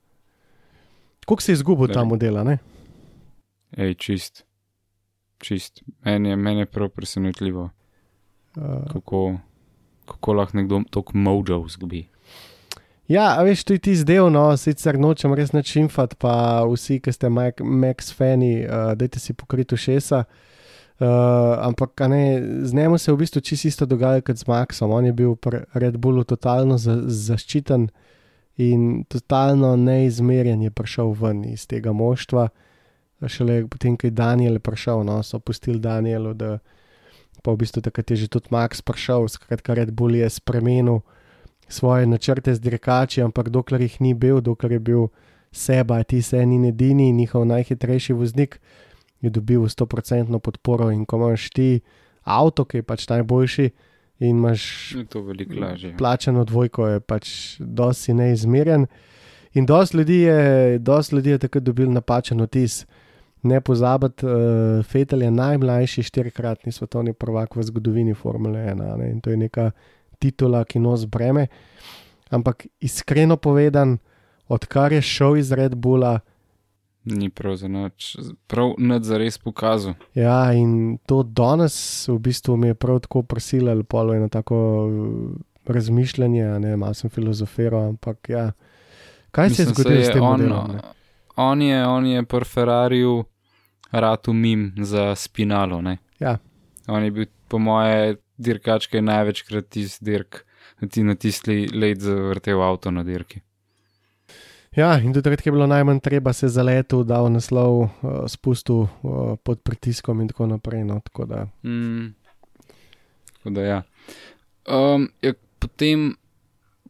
Koliko si izgubil ta ne? Ej, čist. Čist. Meni je, meni je prav presenetljivo, Uh, kako, kako lahko nekdo tako mojo zgubi. Ja, veš, je ti zdel, no, sicer nočem res načimfati, pa vsi, ki ste Mike, Max fani, uh, dajte si pokriti ušesa. Uh, ampak ne, z njim se je v bistvu čisto isto dogajalo kot z Maxom. On je bil pri Red Bullu totalno za, zaščiten in totalno neizmerjen je prišel ven iz tega moštva. Šele potem, ko je Daniel prišel, no, so pustili Danielu, da pa v bistvu takrat je že tudi Max prišel, skratka Red Bull je spremenil svoje načrte z dirkači, ampak dokler jih ni bil, dokler je bil seba, ti se en in edini, njihov najhitrejši voznik, je dobil 100% podporo in ko imaš ti avto, ki je pač najboljši in imaš plačano dvojko, je pač dosti neizmeren. In dosti ljudi je, dosti ljudi je takrat dobil napačen vtis. Ne pozabiti, uh, Fetel je najmlajši štirikratni svetovni prvak v zgodovini Formule 1 a ne? in to je neka titula, ki nos breme. Ampak iskreno povedan, odkar je šel iz Red Bulla, Ni prav za noč, prav nad za res pokazal. ja, in to danes v bistvu mi je prav tako prisililo, polo je na tako eh, razmišljanje, ne, malo sem filozofiral, ampak ja. Kaj se je Mislim, zgodilo s saj tem on, modelom? On je, on je pri Ferrariju ratu mim za spinalo. Ne? Ja. On je bil, po moje, dirkač, ki je največkrat tisti dirk, ti na tisti let zavrtel avto na dirki. Ja, in tudi takrat je bilo najmanj treba se zaletu, dal naslov, uh, spustil uh, pod pritiskom in tako naprej. No, tako da, Mm. Tako da ja. Um, ja potem,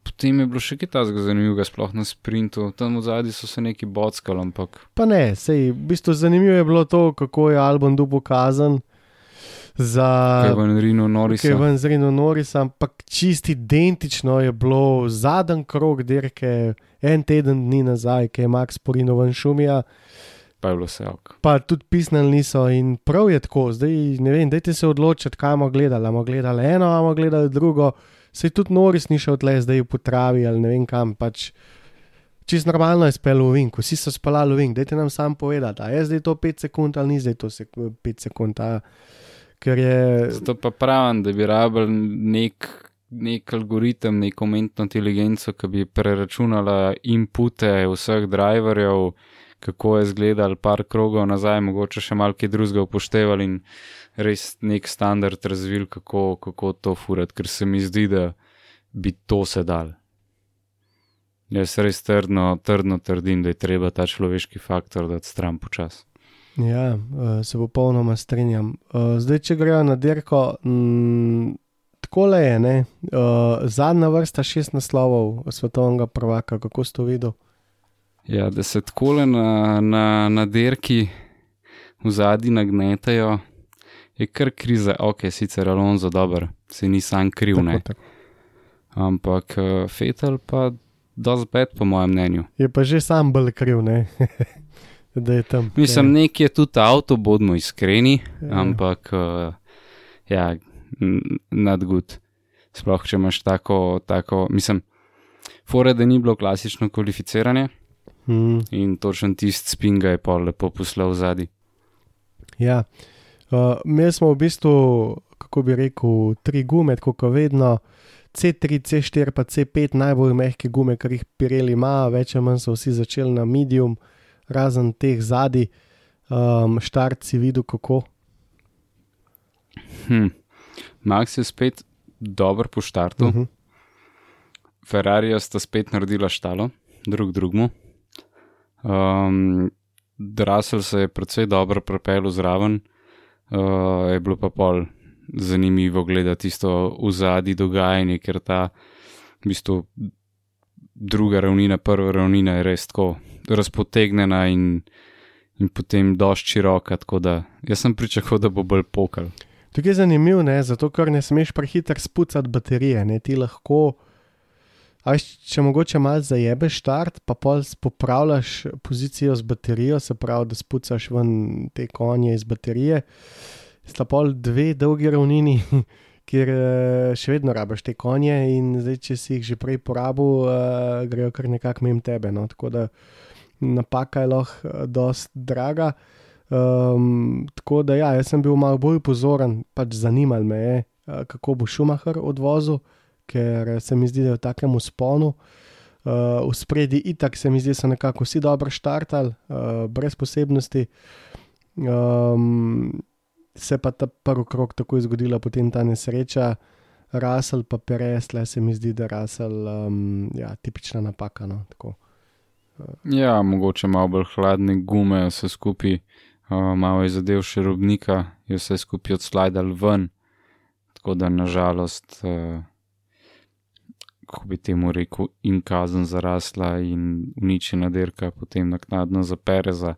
potem je bilo še kaj takega zanimivega, sploh na sprintu. Tam v zadnji so se neki bockali, ampak pa ne, sej, v bistvu zanimivo je bilo to, kako je Albon dubo kazen za Kevin Norris. Kevin Zrino Norris, ampak čist identično je bilo zadnji krok dirke, en teden dni nazaj, ki je Max Porino ven šumija. Pa je bilo vse ok. Pa tudi pisnili niso in prav je tako, zdaj ne vem, dajte se odločiti, kaj bomo gledali. Bomo gledali eno, bomo gledali drugo. Se tudi Noris ni šel tle, zdaj v potravi ali ne vem kam. Pač čist normalno je spel v Vink, vsi so spali v Vink, dajte nam sam povedati, je zdaj to 5 sekund ali ni zdaj to 5 sekund. A, je. Zato pa pravim, da bi rabil nek, nek algoritem, neko umetno inteligenco, ki bi preračunala inpute vseh driverjev, kako je izgledal par krogov nazaj, mogoče še malce drugega upoštevali in res nek standard razvil, kako, kako to furati, ker se mi zdi, da bi to se dal. Jaz res trdno, trdno trdim, da je treba ta človeški faktor dati stran počas. Ja, eh, se popolnoma strinjam. Eh, Zdaj, če grejo na dirko, mm, tako le je. Ne? Eh, Zadnja vrsta šest naslovov svetovnega prvaka, kako ste to videli? Ja, da se tako na, na, na derki v zadnji nagnetajo, je kar kriza. Ok, sicer Alonso dober, se ni sam kriv. Tako, tako. Ampak uh, Fetel pa dosti bed, po mojem mnenju. Je pa že sam bolj kriv, ne? da je tam. Mislim, nek je tudi avto, bodimo iskreni, Ja. ampak uh, ja, n- not good. Sploh, če imaš tako, tako mislim, fore, da ni bilo klasično kvalificiranje Mm, in točen tisti spin ga je pol lepo poslal zadaj. ja. Uh, imeli smo v bistvu, kako bi rekel, tri gume, kot vedno. C3, C4, pa C5, najbolj mehke gume, kar jih Pirelli ima, več ali manj so vsi začeli na medium, razen teh zadnjih, um, štart si videl kako. Hm. Max je spet dober po štartu, uh Uh -huh. Ferrari sta spet naredila štalo, drug drugmu. Um, Russell se je precej dobro pripeljal zraven, uh, je bilo pa pol zanimivo gledati tisto v zadnji dogajanje, ker ta v bistvu druga ravnina, prva ravnina je res tako razpotegnjena in, in potem dosti široka. Da jaz sem pričakoval, da bo bolj pokal. Tukaj je zanimivo, zato ker ne smeš prehiter spucati baterije. Ne? Ti lahko, až, če mogoče malo zajebeš start, pa pol popravljaš pozicijo z baterijo, se pravi, da spucaš ven te konje iz baterije. Sta pol dve dolgi ravnini, kjer eh, še vedno rabiš te konje, in zdaj, če si jih že prej porabil, uh, grejo kar nekako mimo tebe. No? Tako da napaka je lahko uh, dost draga. Um, tako da, ja, jaz sem bil malo bolj pozoren, pač zanimal me je, kako bo Šumacher odvozil, ker se mi zdi, da je v takem usponu. Uh, v spredi itak se mi zdi, da so nekako vsi dobro štartali, uh, brez posebnosti. Um, se pa ta prvi krok tako je zgodila, potem ta nesreča, Rasel pa Perez, le se mi zdi, da je Rasel um, ja, tipična napaka. No, tako. Ja, mogoče malo bolj hladne gume, vse skupaj, uh, malo je zadev še robnika, je vse skupaj odslajdal ven. Tako da nažalost, uh, kako bi temu rekel, in kazen zarasla in uničena dirka, potem naknadno za Pereza.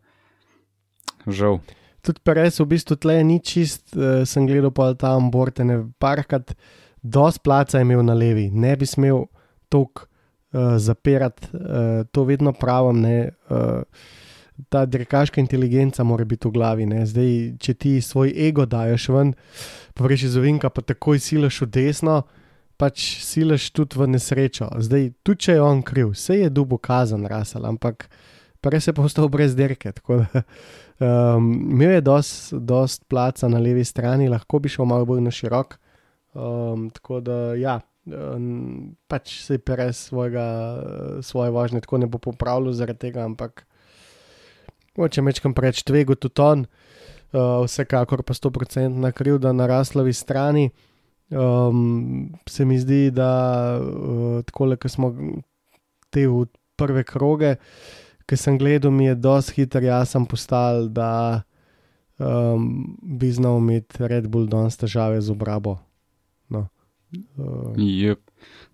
Žal. Tudi Perez v bistvu tle ni čist, uh, sem gledal pa tam bortene, parkrat, dosti placa je imel na levi, ne bi smel tok uh, zapirati, uh, to vedno pravim. Ne, uh, ta dirkaška inteligenca mora biti v glavi. Ne. Zdaj, če ti svoj ego daš ven, pa rečeš iz ovinka, pa takoj silaš v desno, pač silaš tudi v nesrečo. Zdaj, tudi če je on kriv, vse je dubo kazan, rasel, ampak prej se je postal brez dirke. Um, imel je dost, dost placa na levi strani, lahko bi šel malo bolj na širok. Um, tako da, ja, um, pač se je perez svojega, svoje vožnje tako ne bo popravljal zaradi tega, ampak če mečkam preč tvegu tudi on, uh, vsekakor pa 100% na krivda na raslovi strani. Um, se mi zdi, da uh, tako, ko smo te v prve kroge, ki sem gledal, mi je dosti hitro jasno postal, da um, bi znal imeti Red Bull danes težave z obrabo. No. Uh, yep.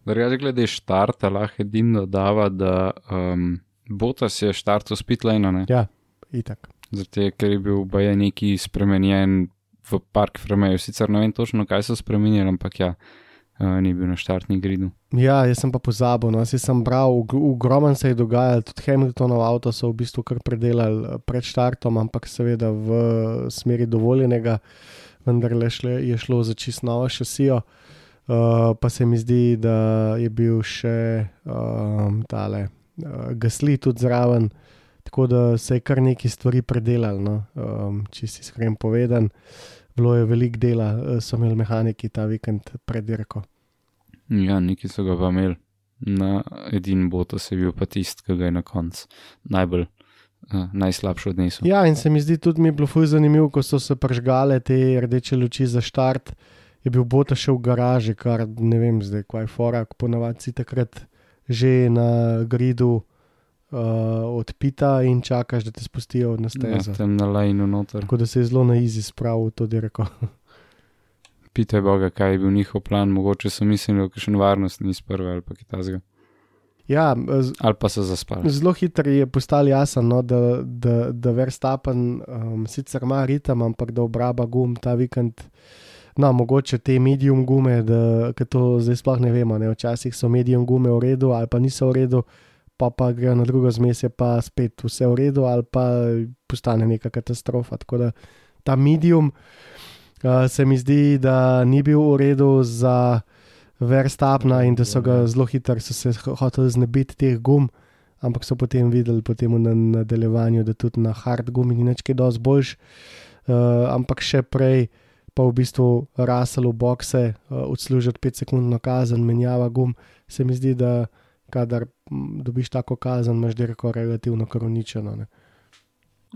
Drugače, glede štarta, lahko edino dodava, da um, Botas je štartal spitlane. Ja, itak. Zato, ker je bil baje neki spremenjen v Park Fremeju. Sicer ne vem točno, kaj so spremenili, ampak ja, uh, ni bil na štartni gridu. Ja, jaz sem pa pozabil. No. Jaz sem bral, ogromno se je dogajalo, tudi Hamiltonov avto so v bistvu kar predelali pred štartom, ampak seveda v smeri dovoljenega, vendar le šle, je šlo za čist novo šasijo. Uh, pa se mi zdi, da je bil še um, tale uh, gasli tudi zraven, tako da se je kar nekaj stvari predelali. No. Um, če si iskren povedan, bilo je veliko dela, uh, so imeli mehaniki ta vikend pred dirko. Ja, neki so ga pa imeli. Na edini boto se je bil pa tisti, ki ga je na koncu najbolj. Uh, najslabši odnesel. Ja, in se mi zdi tudi mi bilo fuj zanimivo, ko so se pržgale te rdeče luči za štart, je bil bota še v garaži, kar ne vem zdaj, kaj je forak, ponavadi si takrat že na gridu uh, odpita in čakaš, da te spustijo na stezo. Ja, tam na lajnu noter. Tako da se je zelo na izi spravil to dirko. Pitaj Boga, kaj je bil njihov plan, mogoče so mislili, da je še varnost ni sprva ali pa kitazga. Ja, ali pa so zaspali. Zelo hitro je postalo jasno, no, da, da, da Verstappen um, sicer ima ritem, ampak da obraba gum ta vikend. No, mogoče te medium gume, da to zdaj sploh ne vemo. Ne. Včasih so medium gume v redu, ali pa niso v redu, pa pa grejo na drugo zmes, pa spet vse v redu, ali pa postane neka katastrofa. Tako da ta medium uh, se mi zdi, da ni bil v redu za Verstappna in da so ga zelo hitro se hoteli znebiti teh gum, ampak so potem videli potem v nadaljevanju, da tudi na hard gumi ni več kaj dosti boljš. Uh, ampak še prej pa v bistvu rasel v bokse, uh, odslužiti 5 sekundno kazen, menjava gum. Se mi zdi, da kadar dobiš tako kazen, imaš dirko relativno kroničeno.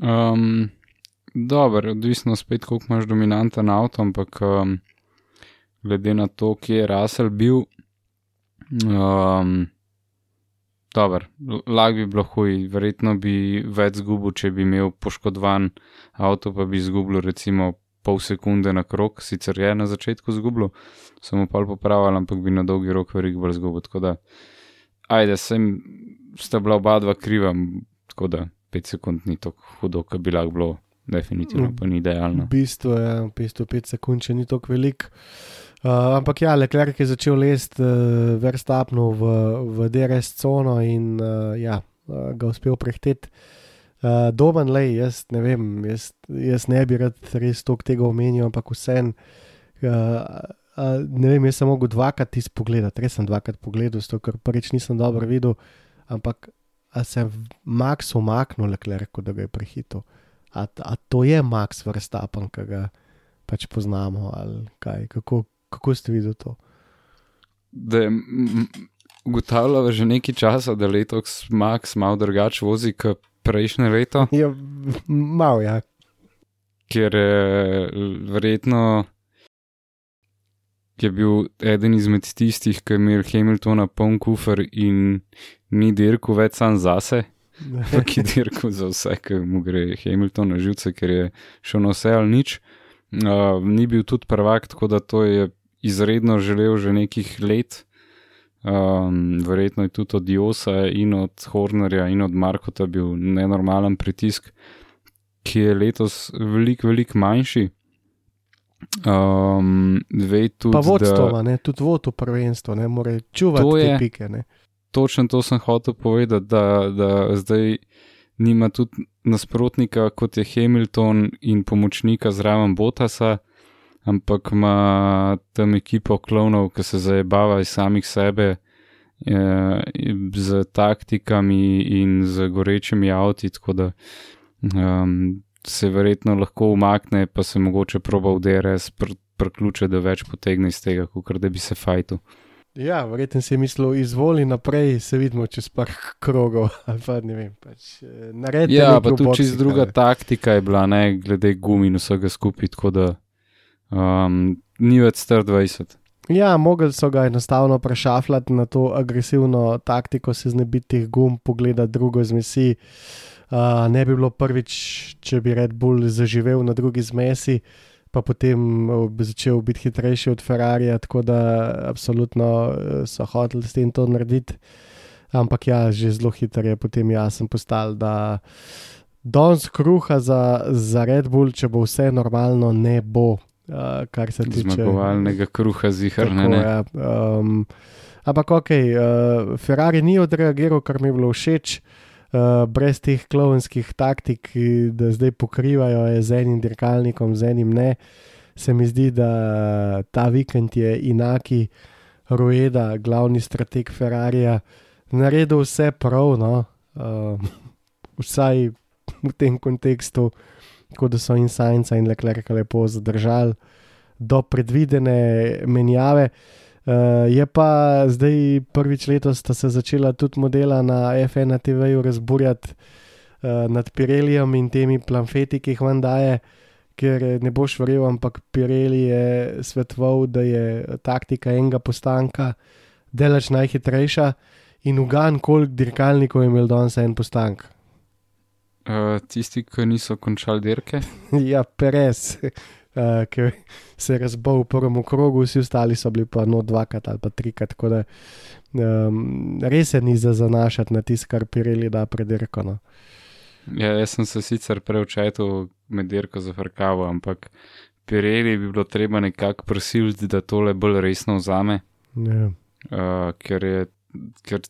Um, Dobro, odvisno spet, koliko imaš dominanten avto, ampak um, glede na to, kje je rasel bil. Um, Dobro, lag bi bilo huj, verjetno bi več zgubil, če bi imel poškodovan avto, pa bi izgubil recimo pol sekunde na krok, sicer je na začetku zgubil, samo pa popravil, ampak bi na dolgi rok verik bolj zgubil. Tako da, ajde, sem, sta bila oba dva kriva, tako da 5 sekund ni tako hudo, kot bi lahko bilo, definitivno pa ni idealno. V bistvu je v bistvu 5 sekund, če ni tako velik. Uh, ampak ja, Leclerc je začel lesti uh, verstapno v, v DRS cono in uh, ja, uh, ga uspel prehteti. Uh, Domen le, jaz ne vem, jaz, jaz ne bi rad res tok tega omenil, ampak vsem. Uh, uh, ne vem, jaz sem mogel dvakrat tisto pogledati, res sem dvakrat pogledal, zato ker prvič nisem dobro videl, ampak sem Max omaknil Leclerc, da ga je prehitil. A, a to je Max Verstappen, ki ga pač poznamo ali kaj, kako, kako ste videli to? Ugotavljamo že nekaj časa, da letos Max malo drugače vozi kot prejšnje leto. Ja, malo ja. Ker je verjetno je bil eden izmed tistih, ki je imel Hamiltona poln kufr in ni dirkal več sam zase. Ampak je dirkal za vse, ki mu gre Hamilton na živce, ker je šel na vse ali nič. Uh, ni bil tudi prvak, tako da to je izredno želel že nekih let. Um, verjetno je tudi od Diosa in od Hornerja in od Markota bil nenormalen pritisk, ki je letos veliko, veliko manjši. Um, tudi, pa vodstvo, da, ne, tudi vodstvo prvenstvo, ne more čuvati te pike. Ne. Točno to sem hotel povedati, da, da zdaj nima tudi nasprotnika kot je Hamilton in pomočnika zraven Botasa ampak ima tam ekipo klonov, ki se zabava iz samih sebe, eh, z taktikami in z gorečimi avti, tako da um, se verjetno lahko umakne, pa se mogoče proba v DRS pr priključe, da več potegne iz tega, kot da bi se fajtu. Ja, verjetno si je mislil, izvoli naprej, se vidimo čez par krogov. Vem, pač, eh, ja, pa tudi čez druga taktika je bila, ne, glede gumi in vsega skupaj, tako da um, ni več star 20. Ja, mogli so ga enostavno prešafljati na to agresivno taktiko, se znebiti teh gum, pogledati drugo zmesi. Uh, ne bi bilo prvič, če bi Red Bull zaživel na drugi zmesi, pa potem začel biti hitrejši od Ferrari, tako da absolutno uh, so hoteli s tem to narediti. Ampak ja, že zelo hitro je potem jasno postal, da danes kruha za, za Red Bull, če bo vse normalno, ne bo uh, kar se tiče zmagovalnega kruha, ziharne. Ja, um, ampak ok, uh, Ferrari ni odreagiral, kar mi je bilo všeč. Uh, brez teh klovnskih taktik, da zdaj pokrivajo z enim dirkalnikom, z enim ne, se mi zdi, da ta vikend je Inaki, Rueda, glavni strateg Ferrarija, naredil vse prav, no? uh, vsaj v tem kontekstu, uh, tako da so in Sajnca in Leclerc lepo zadržali do predvidene menjave. Uh, je pa zdaj prvič letos, da se je začela tudi modela na F1 TV-ju razburjati uh, nad Pirelijem in temi planfeti, ki jih vam daje, ker ne boš verjel, ampak Pireli je svetoval, da je taktika enega postanka delač najhitrejša in ugan, koliko dirkalnikov je imel danes en postanek. Uh, tisti, ki niso končali dirke. ja, Perez, uh, ki se je razbil v prvem krogu, vsi ostali so bili pa no dvakrat ali pa trikrat. Tako da um, res je ni za zanašati na tisto, kar Pirelli da pred dirko. No. Ja, jaz sem se sicer preučajal med dirko za Frkavo, ampak Pirelli bi bilo treba nekako prosiliti, da tole bolj resno vzame. Ja. Uh, ker je. Ker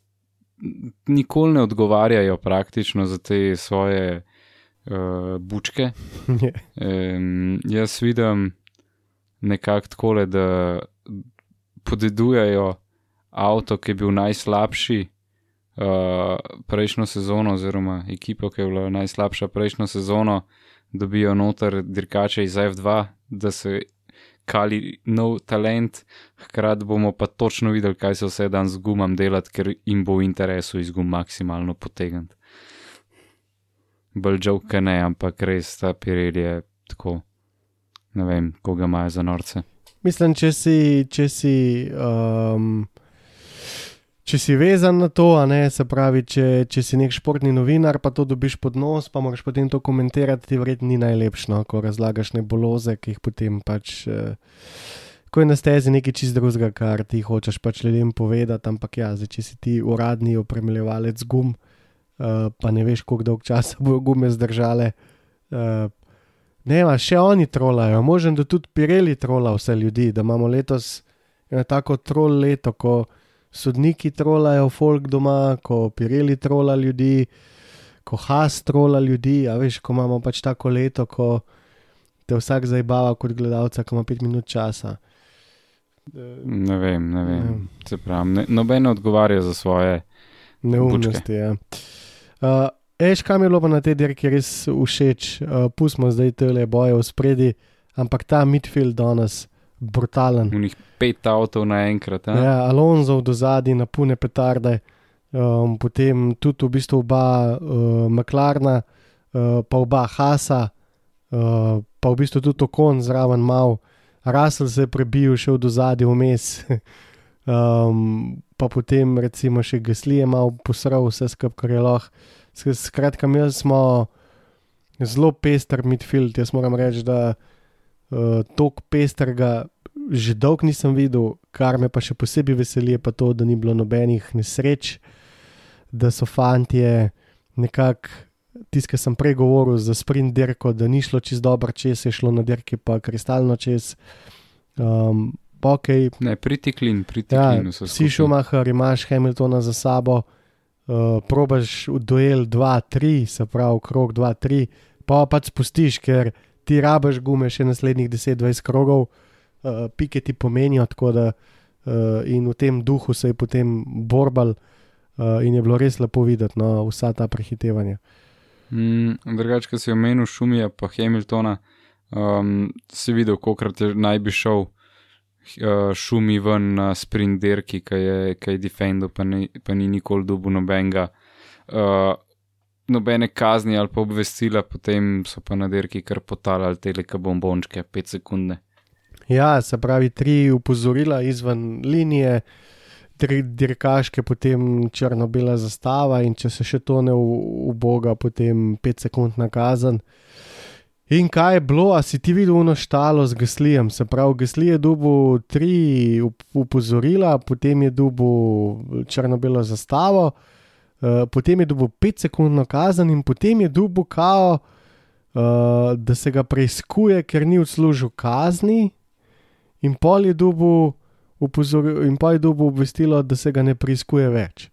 nikoli ne odgovarjajo praktično za te svoje uh, bučke. um, jaz vidim nekako tako, da podedujejo avto, ki je bil najslabši uh, prejšnjo sezono, oziroma ekipo, ki je bila najslabša prejšnjo sezono, dobijo noter dirkače iz F2, da se kali nov talent, hkrati bomo pa točno videli, kaj se vse dan z gumam delati, ker jim bo v interesu iz gum maksimalno potegniti. Bolj žoke ne, ampak res ta Pirelli je tako, ne vem, koga imajo za norce. Mislim, če si, če si um, če si vezan na to, ne, se pravi, če, če si nek športni novinar, pa to dobiš pod nos, pa moraš potem to komentirati, ti verjetno ni najlepše, no, ko razlagaš neboloze, ki jih potem pač. Eh, Ko je na stezi nekaj čist drugega, kar ti hočeš pač ljudem povedati, ampak ja, zdaj, če si ti uradni opremljevalec gum, uh, pa ne veš, koliko dolg časa bojo gume zdržale. Uh, ne, ma, še oni trolajo, možem, da tudi Pirelli trola vse ljudi, da imamo letos eno tako trol leto, ko sodniki trolajo folk doma, ko Pirelli trola ljudi, ko Has trola ljudi, a veš, ko imamo pač tako leto, ko te vsak zabava kot gledalca, ko ima pet minut časa. Ne vem, ne vem. Se pravi, ne, noben ne odgovarja za svoje. Neumnosti. Ja. Uh, Eš, kam je bilo pa na tej dirki res všeč, uh, pustimo zdaj te le boje v spredi, ampak ta midfield danes, brutalen. V njih pet avtov naenkrat. Ja, Alonso do zadaj na pune petarde, um, potem tudi v bistvu oba uh, McLarna, uh, pa oba Hasa, uh, pa v bistvu tudi Okon zraven mal, Russell se je prebil, šel do zadaj vmes. Um, pa potem, recimo, še Gasli je malo posral vse skupaj, kar je lahko. Sk- Skratka, mi smo zelo pester midfield. Jaz moram reči, da uh, tok pestrega že dolgo nisem videl, kar me pa še posebej veseli, pa to, da ni bilo nobenih nesreč, da so fantje nekako, tiskaj sem prej govoril za sprint dirko, da ni šlo čez dobro čez, je šlo na dirki pa kristalno čez. Um, pa ok, Ne, pritiklin, Ja, pritiklin. so si skupaj. Schumacher, imaš Hamiltona za sabo, uh, probaš v duel 2-3, se pravi, krog 2-3, pa pač spustiš, ker ti rabaš gume še naslednjih 10-20 krogov, uh, pike ti pomenijo, tako da uh, in v tem duhu se je potem borbal uh, in je bilo res lepo videti no, vsa ta prehitevanja. Mm, Drugače, ko si omenil Šumija pa Hamiltona, um, si videl, kolikrat je naj bi šel uh, Šumi ven na sprint dirki, ki je, ki je defendil, pa ni, pa ni nikoli dobil nobenega. Uh, Nobene kazni ali pa obvestila, potem so pa na dirki kar potalali teleka bombončke, 5 sekunde. Ja, se pravi, tri upozorila izven linije, tri dirkaške, potem črno-bela zastava, in če se še to ne uboga, potem 5 sekund nakazan. In kaj je bilo, a si ti videl uno štalo z Gaslijem? Se pravi, Gasli je dubu tri up- upozorila, potem je dubu črno-belo zastavo, uh, potem je dubu 5 sekundno kazen in potem je dubu kao, uh, da se ga preiskuje, ker ni odslužil kazni. In pol je dobil, upozoril, in pol je dobil obvestilo, da se ga ne preiskuje več.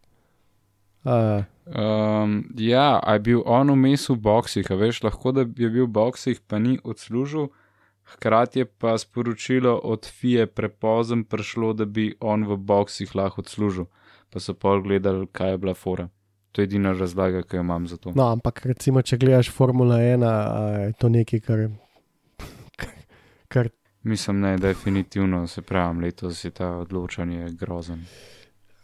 Uh, Um, ja, a je bil on vmes v boksih, a veš, lahko da je bil v boksih, pa ni odslužil, hkrati je pa sporočilo od FIE prepozen prišlo, da bi on v boksih lahko odslužil, pa so pol gledali, kaj je bila fora. To je edina razlaga, ki jo imam za to. no, ampak recimo, če gledaš Formula 1, a je to nekaj, kar. kar Mislim, ne, definitivno se pravim, letos je ta odločanje grozen.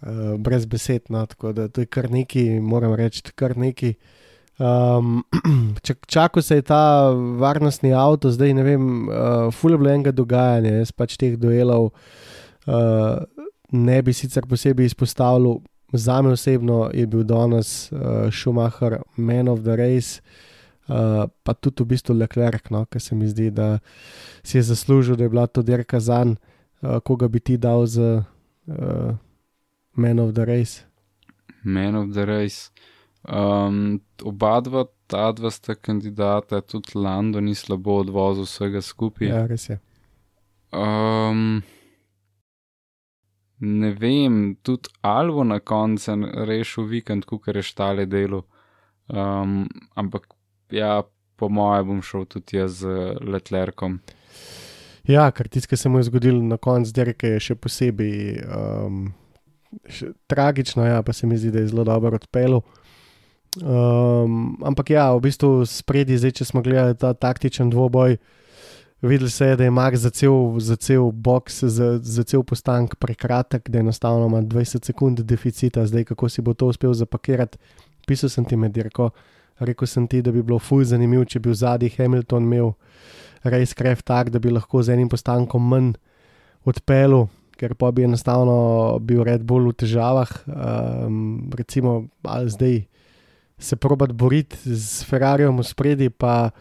Uh, brez besed, no, tako da to je kar neki, moram reči, kar neki. Um, Čakal se je ta varnostni avto, zdaj ne vem, uh, fulje bilo enega dogajanja, jaz pač teh duelov uh, ne bi sicer posebej izpostavljal. Za me osebno je bil danes uh, Schumacher man of the race, uh, pa tudi v bistvu Leclerc, no, ker se mi zdi, da si je zaslužil, da je bila to dirka za njega, uh, koga bi ti dal za uh, man of the race. Man of the race. Um, oba dva, ta dva sta kandidata, tudi Lando ni slabo odvozil vsega skupaj. Ja, res je. Um, ne vem, tudi Alvo na koncu rešil vikend, ko je štale delo. Um, ampak ja, po mojem bom šel tudi jaz z Letlerkom. Ja, ker tisto, kar se mu je zgodilo na koncu dirke, je še posebej um, tragično, ja, pa se mi zdi, da je zelo dobro odpeljal. Um, ampak ja, v bistvu spredi, zdaj, če smo gledali ta taktičen dvoboj, videli se je, da je Max za cel, za cel box, za, za cel postank prekratek, da enostavno ima 20 sekund deficita, zdaj kako si bo to uspel zapakirati. Pisal sem ti med dirko, rekel sem ti, da bi bilo fuj zanimivo, če bi v zadnji Hamilton imel res kref tak, da bi lahko z enim postankom manj odpeljal. Ker pa bi enostavno bil Red Bull v težavah. Um, recimo, ali zdaj se probati boriti z Ferrariom v spredi, pa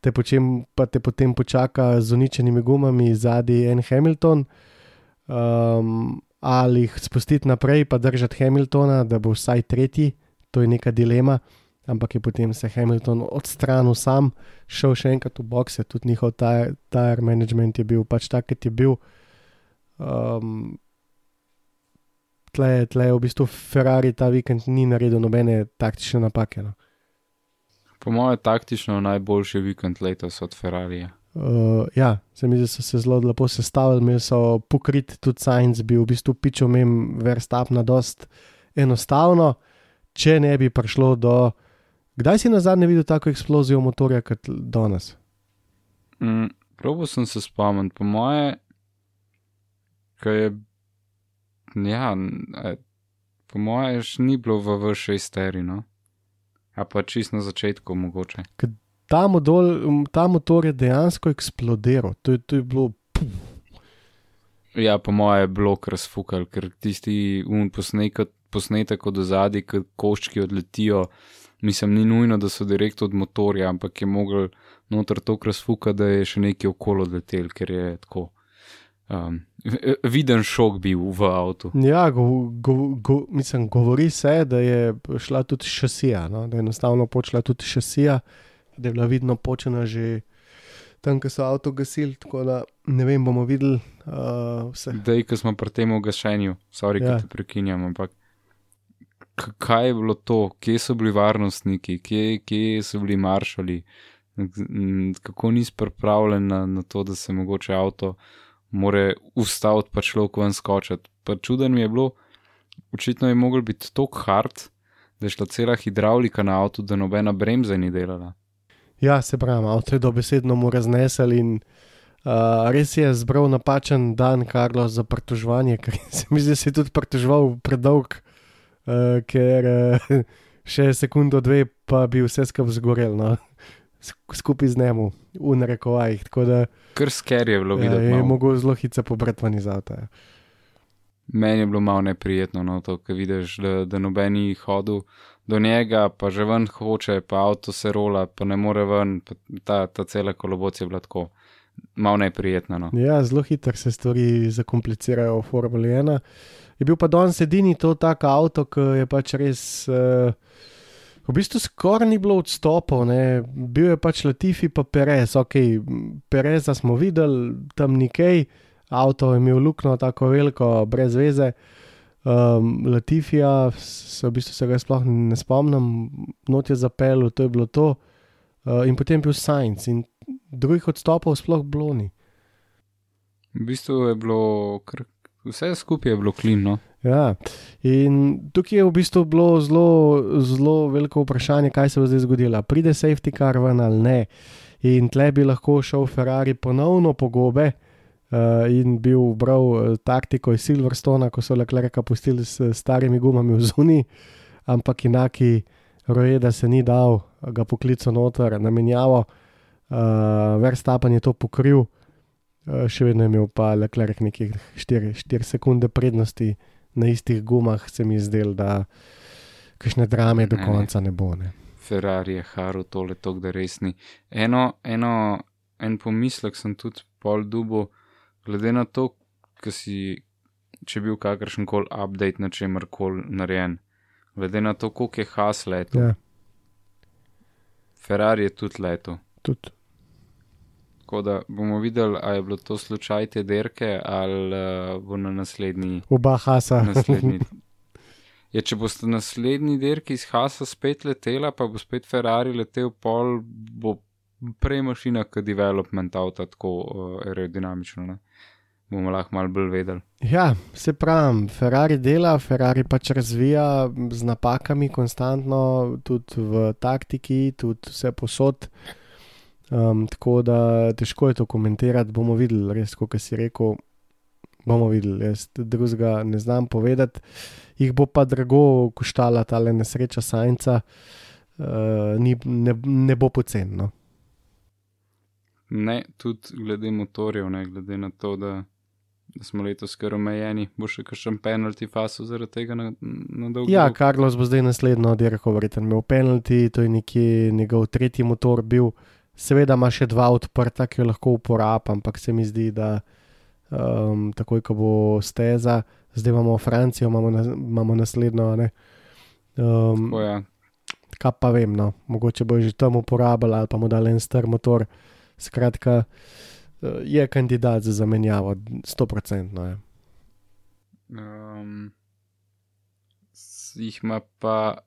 te, počem, pa te potem počaka z uničenimi gumami zadnji en Hamilton. Um, ali jih spustiti naprej, pa držati Hamiltona, da bo vsaj tretji, to je neka dilema. Ampak je potem se Hamilton odstranil sam, šel še enkrat v boxe, tudi njihov tire management je bil pač tak, kot je bil. Um, tle, tle je v bistvu Ferrari ta vikend ni naredil nobene taktične napake. No. Po mojem, taktično najboljši vikend letos od Ferrarija. Uh, ja, se mi zdi, da so se zelo lepo sestavili, imeli so pokrit, tudi Science bi v bistvu pičil mem verstap na dost enostavno, če ne bi prišlo do. Kdaj si na zadnje videl tako eksplozijo motorja kot danes? Mm, Probo sem se spomnil, po moje, kaj je. Ja, po moje, še ni bilo v V6 terino. A pa čist na začetku mogoče. Kad ta, modol, ta motor je dejansko eksplodiral. To je, to je bilo. Puf. Ja, po mojem je blok razfukal, ker tisti un posnetek, posnetek od zadaj, ki koščki odletijo, mislim, ni nujno, da so direkt od motorja, ampak je mogel noter to razfukati, da je še nekaj okolo letel, ker je tako. Um, viden šok bil v avtu. Ja, go, go, go, mislim, govori se, da je šla tudi šasija, no? da je enostavno počela tudi šasija da je bila vidno počena že tam, ko so avto gasili. Tako da ne vem, bomo videli uh, vse. Dej, ko smo pri tem gašenju, sorry, ja. da te prekinjam, ampak kaj je bilo to, kje so bili varnostniki, kje, kje so bili maršali, kako nisi pripravljen na, na to, da se mogoče avto more ustaviti, pa človek ven skočiti. Pa čuden mi je bilo, očitno je mogel biti tako hard, da je šla cela hidravlika na avtu, da nobena bremza ni delala. Ja, se pravi, avto je dobesedno mu raznesel in uh, res je zbral napačen dan, Karlo, za pritoževanje, ker se mi zdi, da si tudi pritoževal predolg, uh, ker uh, še sekundo, dve, pa bi vse skupaj zgorel, no? Skupaj z njemu, v narekovajih. Ker sker je bilo videti. Ja, je mogel zelo hitro pobrati iz avta. Ja. Meni je bilo malo neprijetno, no, to, ko vidiš, da, da nobeni hodil do njega, pa že ven hoče, pa avto se rola, pa ne more ven, ta, ta cela kolobocija je bila tako. Malo neprijetno. No. Ja, zelo hitro se stvari zakomplicirajo v Formuli 1. Je bil pa danes edini to tak avto, ki je pač res. Uh, v bistvu skoraj ni bilo odstopov, ne. bil je pač Latifi, pa Perez. Ok, Pereza smo videli, tam nikaj, avto je imel luknjo tako veliko, brez veze. Um, Latifija, se v bistvu se ga sploh ne spomnim, not je zapeljal, to je bilo to. Uh, in potem bil Science in drugih odstopov sploh bloni. V bistvu je bilo, kar, vse skupaj je bilo klimno. Ja, in tukaj je v bistvu bilo zelo, zelo veliko vprašanje, kaj se bo zdaj zgodilo. Pride safety car ven ali ne. In tle bi lahko šel Ferrari ponovno po gobe uh, in bil bral uh, taktiko iz Silverstona, ko so Leclerca pustili s starimi gumami v zuni, ampak inaki roje, da se ni dal ga poklical noter na menjavo, uh, Verstappen je to pokril, uh, še vedno je imel pa Leclerc nekih 4, 4 sekunde prednosti na istih gumah, se mi zdel, da kakšne drame do konca ne bo. Ne. Ferrari je haru tole tok, da res ni. Eno, eno, en pomislek sem tudi pol dubo, glede na to, si, če je bil kakršen koli update na čemer koli narejen, glede na to, koliko je has leto. Ja. Ferrari je tudi leto. Tud. Tako da bomo videli, ali je bilo to slučaj te derke ali uh, bo na naslednji. Oba hasa. Naslednji. Ja, če boste naslednji dirki iz Hasa spet letela, pa bo spet Ferrari letel pol, bo prej mašina, kot development avta, tako uh, aerodinamično. Ne? Bomo lahko malo bolj vedeli. Ja, se pravi, Ferrari dela, Ferrari pač razvija z napakami, konstantno, tudi v taktiki, tudi vse posod. Um, tako da težko je to komentirati, bomo videli, res, kot si rekel. Bomo videli, jaz drugega ne znam povedati. Jih bo pa drago koštala ta le nesreča sajnca, uh, ne, ne bo pocen. No. Ne, tudi glede motorjev, ne glede na to, da da smo letos kar omejeni. Bo še kakšen penalti faso zaradi tega na, na dolgi Ja, rok? Carlos bo zdaj naslednjo dirko verjetno imel penalti, to je nekje njegov tretji motor bil. Seveda ima še dva odprta, ki jo lahko uporablja, ampak se mi zdi, da um, takoj, ko bo steza, zdaj imamo Francijo, imamo, na, imamo naslednjo. Ne? Um, Tako, ja. kaj pa vem, no, mogoče bo že tam uporabljal ali pa mu dal en star motor. Skratka, eh, je kandidat za zamenjavo, 100%. No, je. Um, jih ima pa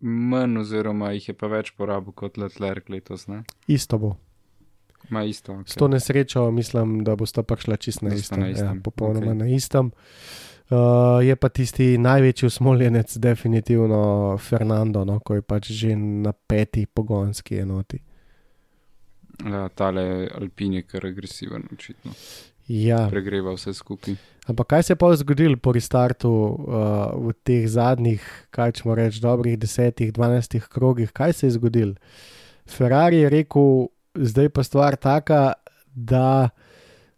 manj, oziroma jih je pa več porabil kot Leclerc letos. Ne? Isto bo. Ma isto. Okay. S to nesrečo mislim, da bo sta prišla čist na istem. na istem, Ja, popolnoma okay. na istem. Uh, je pa tisti največji usmoljenec, definitivno Fernando, no, ko je pač že na peti pogonski enoti. Ja, tale Alpin je kar agresiven, očitno. Ja, Pregreva vse skupaj. ampak kaj se je pa zgodilo po restartu uh, v teh zadnjih, kaj ćemo reči, dobrih desetih, dvanajstih krogih? Kaj se je zgodilo? Ferrari je rekel, zdaj pa stvar taka, da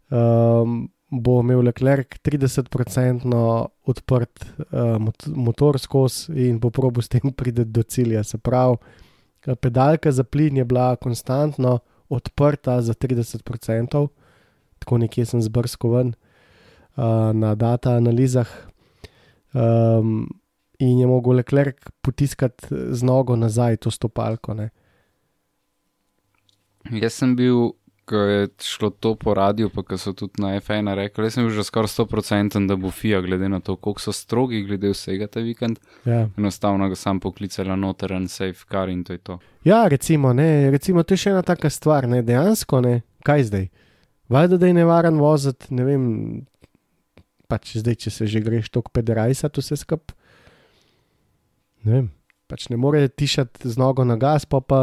um, bo imel Leclerc 30% odprt uh, mot motor skozi in bo probo s tem priti do cilja. Se pravi, eh, pedalka za plin je bila konstantno odprta za 30%, tako nekje sem zbrskal ven uh, na data analizah. Um, in je mogel Leclerc potiskati z nogo nazaj to stopalko. Ne. Jaz sem bil, ko je šlo to po radiju, pa ko so tudi na F1 rekli, jaz sem bil že skoraj 100% da bo FIA, glede na to, koliko so strogi glede vsega ta vikend. Ja. Enostavno ga sam poklicala noter en safe car in to je to. Ja, recimo, ne, recimo, to je še ena taka stvar, ne, dejansko ne, kaj zdaj. Valjda, da je nevaren voziti, ne vem, pač zdaj, če se že greš tok pederajsa, to vse skup. Ne vem, pač ne more tišati z nogo na gas, pa pa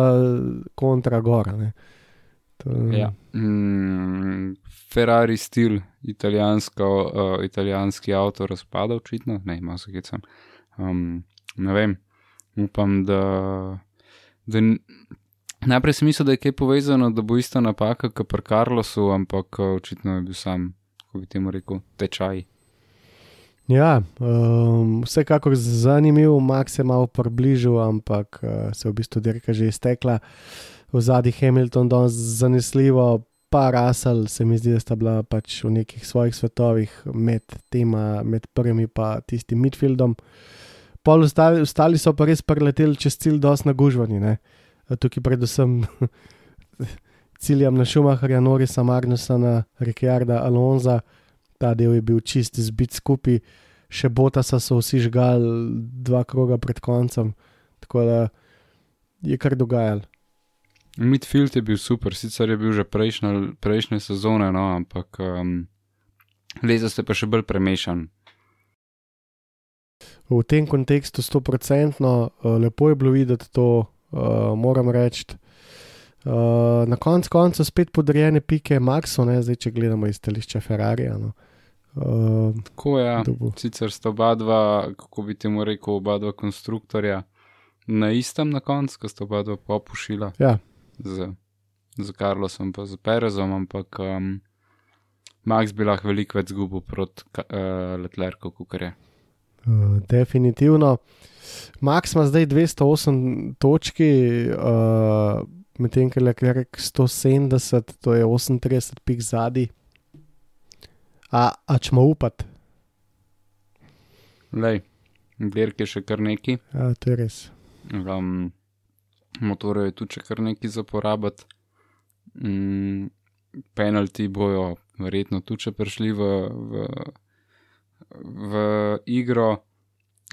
kontra gora. Ne. To, Ja. Mm, Ferrari stil, italijansko, uh, italijanski avto razpada, očitno, ne, malo se hecam. Um, ne vem, upam, da. da Najprej sem mislil, da je kaj povezano, da bo ista napaka kot pri Carlosu, ampak uh, očitno je bil sam, kako bi temu rekel, tečaj. Ja, um, vsekakor zanimiv, Max je malo približal, ampak uh, se je v bistvu dirka že iztekla. V zadnji Hamilton danes zanesljivo, pa Russell se mi zdi, da sta bila pač v nekih svojih svetovih med tema, med prvimi pa tistim midfieldom. Pol ostali, so pa res preleteli čez cilj, dosti nagužvani. Ne? Tukaj predvsem ciljam na Schumacherja, Norisa, Magnusona, Ricciarda, Alonza. Ta del je bil čist zbit skupaj, še Botasa so vsi žgali dva kroga pred koncem, tako da je kar dogajalo. Midfield je bil super, sicer je bil že prejšnja, prejšnje sezone, no, ampak um, leza ste pa še bolj premešan. V tem kontekstu 100% uh, lepo je bilo videti to, uh, moram reči. Uh, na koncu konca spet podrejene pike Maxu, ne, zdaj če gledamo iz stališča Ferrarija. No. Uh, Tako je. Ja. Sicer sta oba dva, kako bi temu rekel, oba dva konstruktorja na istem na koncu, ko sta oba dva popušila Ja, z, z Carlosom in z Perezom, ampak um, Max bi lahko veliko več zgubil proti uh, Leclercu, kot je. Uh, definitivno. Max ima zdaj 208 točki, uh, medtem ko je Leclerc 170, to je 38 pik zadnji. A, a čemo upati? Lej, dirk je še kar neki, Ja, to je res. um, motorjev je tudi še kar neki za porabiti. Mm, penalti bojo verjetno tudi še prišli v, v, v igro.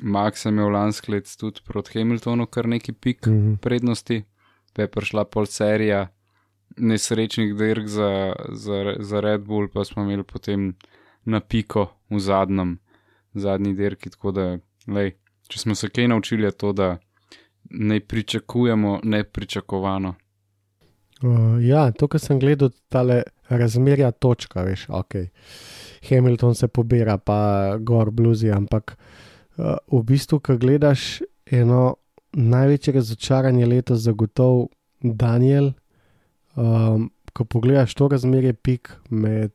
Max je imel lansko let tudi proti Hamiltonu kar neki pik Mhm. prednosti, pa je prišla pol serija nesrečnih dirk za, za, za Red Bull, pa smo imeli potem na piko v zadnjem, zadnji dirki. Tako da, lej, če smo se kaj naučili, je to, da ne pričakujemo nepričakovano. Uh, ja, to, kar sem gledal, tale razmerja točka, veš, ok. Hamilton se pobira, pa gor bluzi, ampak uh, v bistvu, ko gledaš eno največje razočaranje letos, zagotovo Daniel. Um, ko pogledaš to razmerje pik med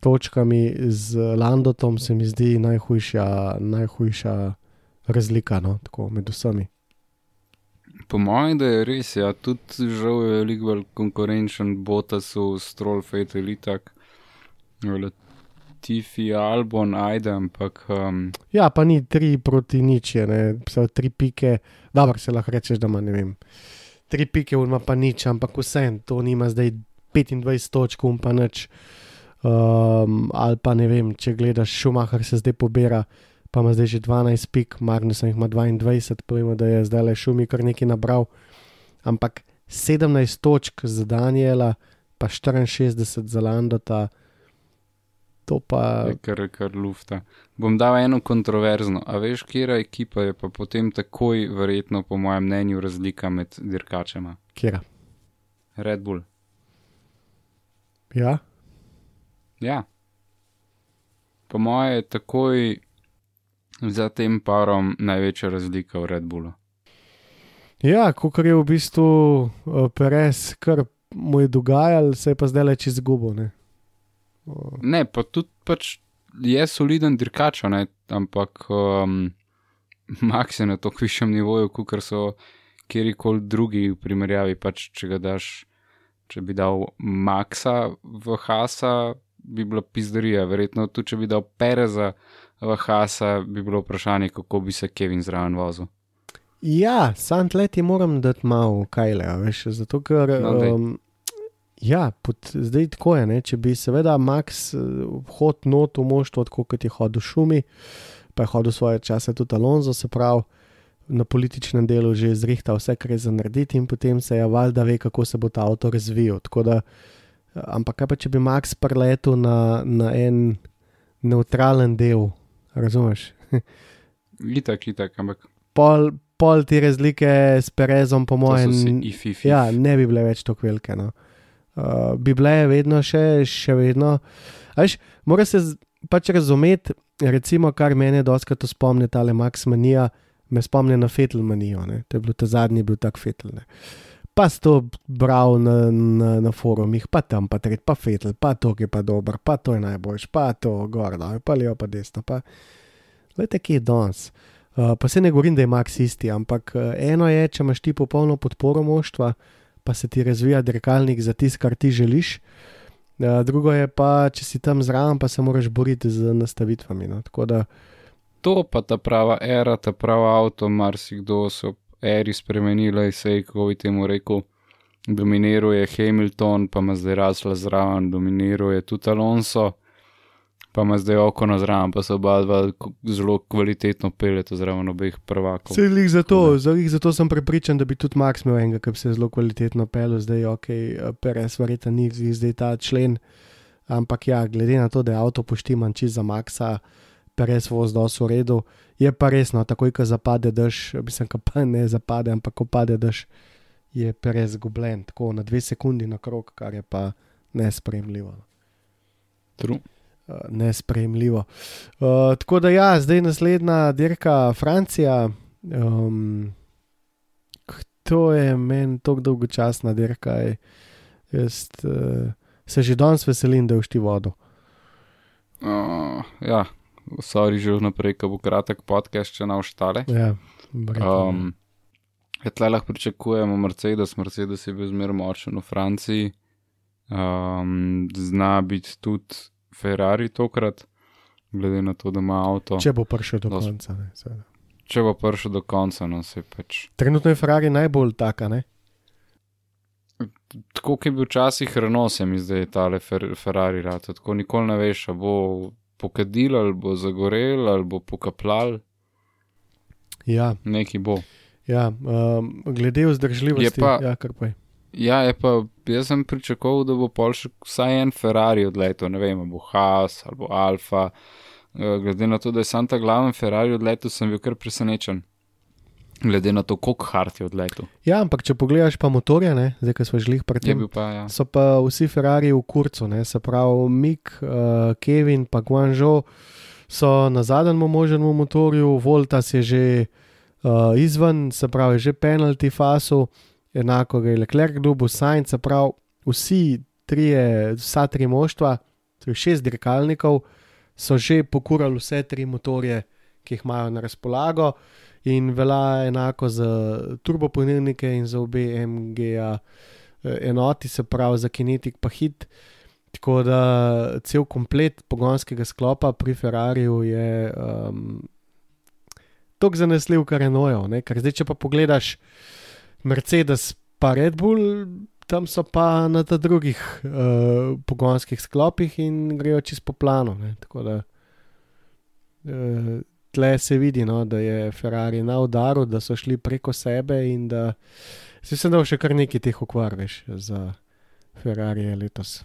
točkami z Landotom se mi zdi najhujša, najhujša razlika no, tako, med vsemi. Po mojem, da je res, ja, tudi žal je veliko bolj konkurenčen Botasu, Stroll, Fatal Itak, Tifi, Albon, Ajde, ampak. Um, Ja, pa ni tri proti nič, je, ne, Psa, tri pike, dobro se lahko rečeš, da ima ne vem. Tri pike, ima pa nič, ampak vse, to nima zdaj 25 točk, um pa nič. Um, ali pa ne vem, če gledaš Schumacher, se zdaj pobira, pa ima zdaj že 12 pik, Magnusen jih ima 22, povemo, da je zdaj le Šumi kar nekaj nabral. Ampak 17 točk za Daniela, pa 64 za Landota, to pa. je kar, kar lufta. Bom dal eno kontroverzno. A veš, kera ekipa je pa potem takoj, verjetno, po mojem mnenju, razlika med dirkačema? Kjera? Red Bull. Ja, Ja. Po mojem je takoj za tem parom največja razlika v Red Bullu. ja kot je v bistvu uh, Perez, kar mu je dogajalo, se je pa zdaj leč izgubil. Ne? Uh, Ne, pa tudi pač je soliden dirkač, ampak um, Max je na tako višjem nivoju, kot so kjerkoli drugi v primerjavi. Pač, če ga daš, če bi dal Maxa v Hasa, bi bila pizderija. Verjetno tudi, če bi dal Pereza v Hasa, bi bilo vprašanje, kako bi se Kevin zraven vozil. Ja, sam let je moram dati malo kajle, veš, zato ker. No. Um, ja, pod, zdaj tako je, ne, če bi seveda Max eh, hod not v moštvo, tako kot je hodil šumi, pa je hodil svoje čase tudi Alonso, se pravi, na političnem delu že zrihta vse, kar je za narediti in potem se je valjda ve, kako se bo ta avto razvijal. Tako da, eh, ampak kaj pa, če bi Max preletel na, na en neutralen del, razumeš? Itak, itak, ampak Pol, pol te razlike s Perezom, po mojem, si ifi. Ja, ne bi bile več tako velike. No. Uh, bi bile vedno še, še vedno. Veš, mora se pač razumeti, recimo, kar mene doskrat spomni, ta Max Manija, me spomni na Fetel Manijo. Ne. To je bil ta zadnji, bil tak Fetel. Ne. Pa si to bral na, na, na forumih, pa tam, pa tret, pa Fetel, pa to je pa dober, pa to je najboljš, pa to gor, dol, pa levo, pa desno. Pa... Glejte, kje je danes. Uh, pa se ne govorim, da je Max isti, ampak uh, eno je, če imaš ti popolno podporo moštva, pa se ti razvija dirkalnik za tisto, kar ti želiš. Uh, drugo je pa, če si tam zraven, pa se moraš boriti z nastavitvami. No. Da, To pa ta prava era, ta prava avto, marsikdo so eri spremenila in se je, kako bi temu rekel, dominiral je Hamilton, pa ima zdaj rasla zraven, dominiral je tudi Alonso, pa ima zdaj oko na zraven, pa se oba dva zelo kvalitetno peljeta zraven obeh prvakov. se jih zato, jih zato sem prepričan, da bi tudi Max imel enega, ki bi se zelo kvalitetno pel, zdaj ok, Perez, verjetno ni zdaj ta člen. Ampak ja, glede na to, da je avto poštiman čist za Maxa, Perez voz dos v redu, je pa resno, takoj ko zapade dež, mislim, ko pa ne zapade, ampak ko pade dež, je Perez gubljen, tako na dve sekundi na krok, kar je pa nespremljivo. True. Uh, nespremljivo. Uh, tako da ja, zdaj naslednja dirka Francija. Um, to je meni tako dolgočasna dirka. Jaz uh, se že danes veselim, da všti vodo. Uh, ja, sorry že vnaprej, ko bo kratek podcast, če na ostale. Ja. Um, ja, tle lahko pričakujemo Mercedes, Mercedes je bil zmeraj močen v Franciji, um, zna biti tudi Ferrari tokrat, glede na to, da ima avto. Če, bo prišel do Dos- konca. Ne, seveda. če bo prišel do konca, no se pač. Trenutno je Ferrari najbolj taka. Ne? Tako kot je bil včasih Renault, se mi zdaj tale fer, Ferrari rad, tako nikoli ne veš, bo pokadil ali bo zagorel ali bo pokaplal, Ja, neki bo. ja um, glede vzdržljivosti, Je pa- ja, kar pa je. Ja, je pa, jaz sem pričakoval, da bo pol še vsaj en Ferrari odletel, ne vem, bo Haas ali bo Alfa. Eh, Glede na to, da je sam ta glaven Ferrari odletel, sem bil kar presenečen. Glede na to, koliko hart je odletel. Ja, ampak če pogledaš pa motorje, ne, zdaj, ko smo žli pri Je tem. pa, ja. so pa vsi Ferrari v kurcu, ne? se pravi Mik, uh, Kevin in Guangzhou so na zadnjem možnem motorju, Voltas je že uh, izven, se pravi, že penalti fasu, enako ga je Leclerc dubu, Sainz, se pravi, vsi trije, vsa tri moštva torej šest dirkalnikov, so že pokurali vse tri motorje, ki jih imajo na razpolago, in velja enako za turbopolnilnike in za obe MGA eh, enoti, se pravi za kinetik pa hit. Tako da cel komplet pogonskega sklopa pri Ferrariju je um, tako zanesljiv, kar je nojo. ne. Ker zdaj, če pa pogledaš Mercedes pa Red Bull, tam so pa na drugih uh, pogonskih sklopih in grejo čez po planu. Ne. Tako da uh, tle se vidi, no, da je Ferrari na udaru, da so šli preko sebe in da se sem dal še kar nekaj teh okvar, veš, za Ferrari letos.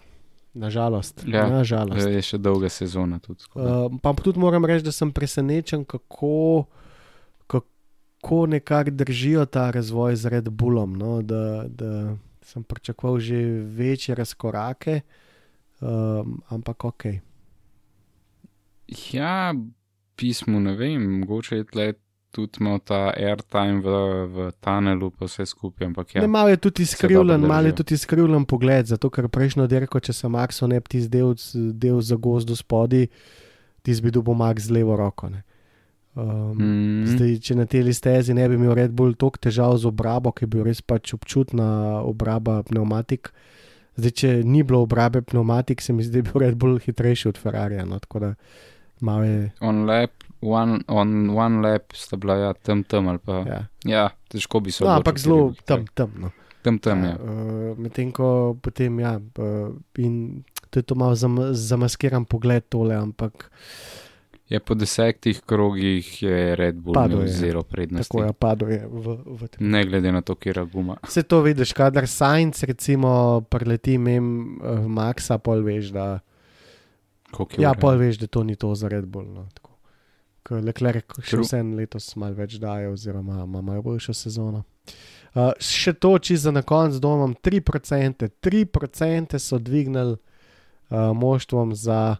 Nažalost. Ja, nažalost. Je še dolga sezona tudi. Uh, pa tudi moram reči, da sem presenečen, kako, kako nekako držijo ta razvoj z Red Bullom. No? Da, da sem pričakoval že večje razkorake, um, ampak ok. Ja, pismo ne vem, mogoče je tle tudi imel ta airtime v, v tunelu, pa vse skupaj. Ampak ja, Ne, malo je tudi dobro malo je tudi skrivljen pogled, zato ker prejšnjo dirko, če sem Maxo ne bi ti zdel, del za gozdu spodi, ti bi dobil Max z levo roko. Ne. Um, mm, Zdaj, če na tej stezi ne bi imel Red Bull toliko težav z obrabo, ki je bil res pač občutna obraba pneumatik. Zdaj, če ni bilo obrabe pneumatik, se mi zdi, da je bil Red Bull hitrejši od Ferrarija. No, je. on lap, one, on one lap sta bila ja, tam tam ali pa. Ja, Ja. težko bi se No, odločil, ampak ker je zelo tam, tam. No. Tam tam, ja. Uh, Medtem ko potem, ja, uh, in to je to malo zam, zamaskiran pogled tole, ampak Je po desetih krogih je Red Bull Padel je. zero prednosti. tako je padlo je v, v tem. Ne glede na to, kje je guma. Vse to vidiš, kadar Sajnc recimo preleti mem uh, Maxa, pol veš, da. Koliko Ja, pol veš, da to ni to za Red Bull. No, tako. Ker Leclerc še vsem letos malo več daje, oziroma ima malo boljšo sezono. Uh, še to, če za na koncu domam 3%, 3% so dvignili uh, moštvom za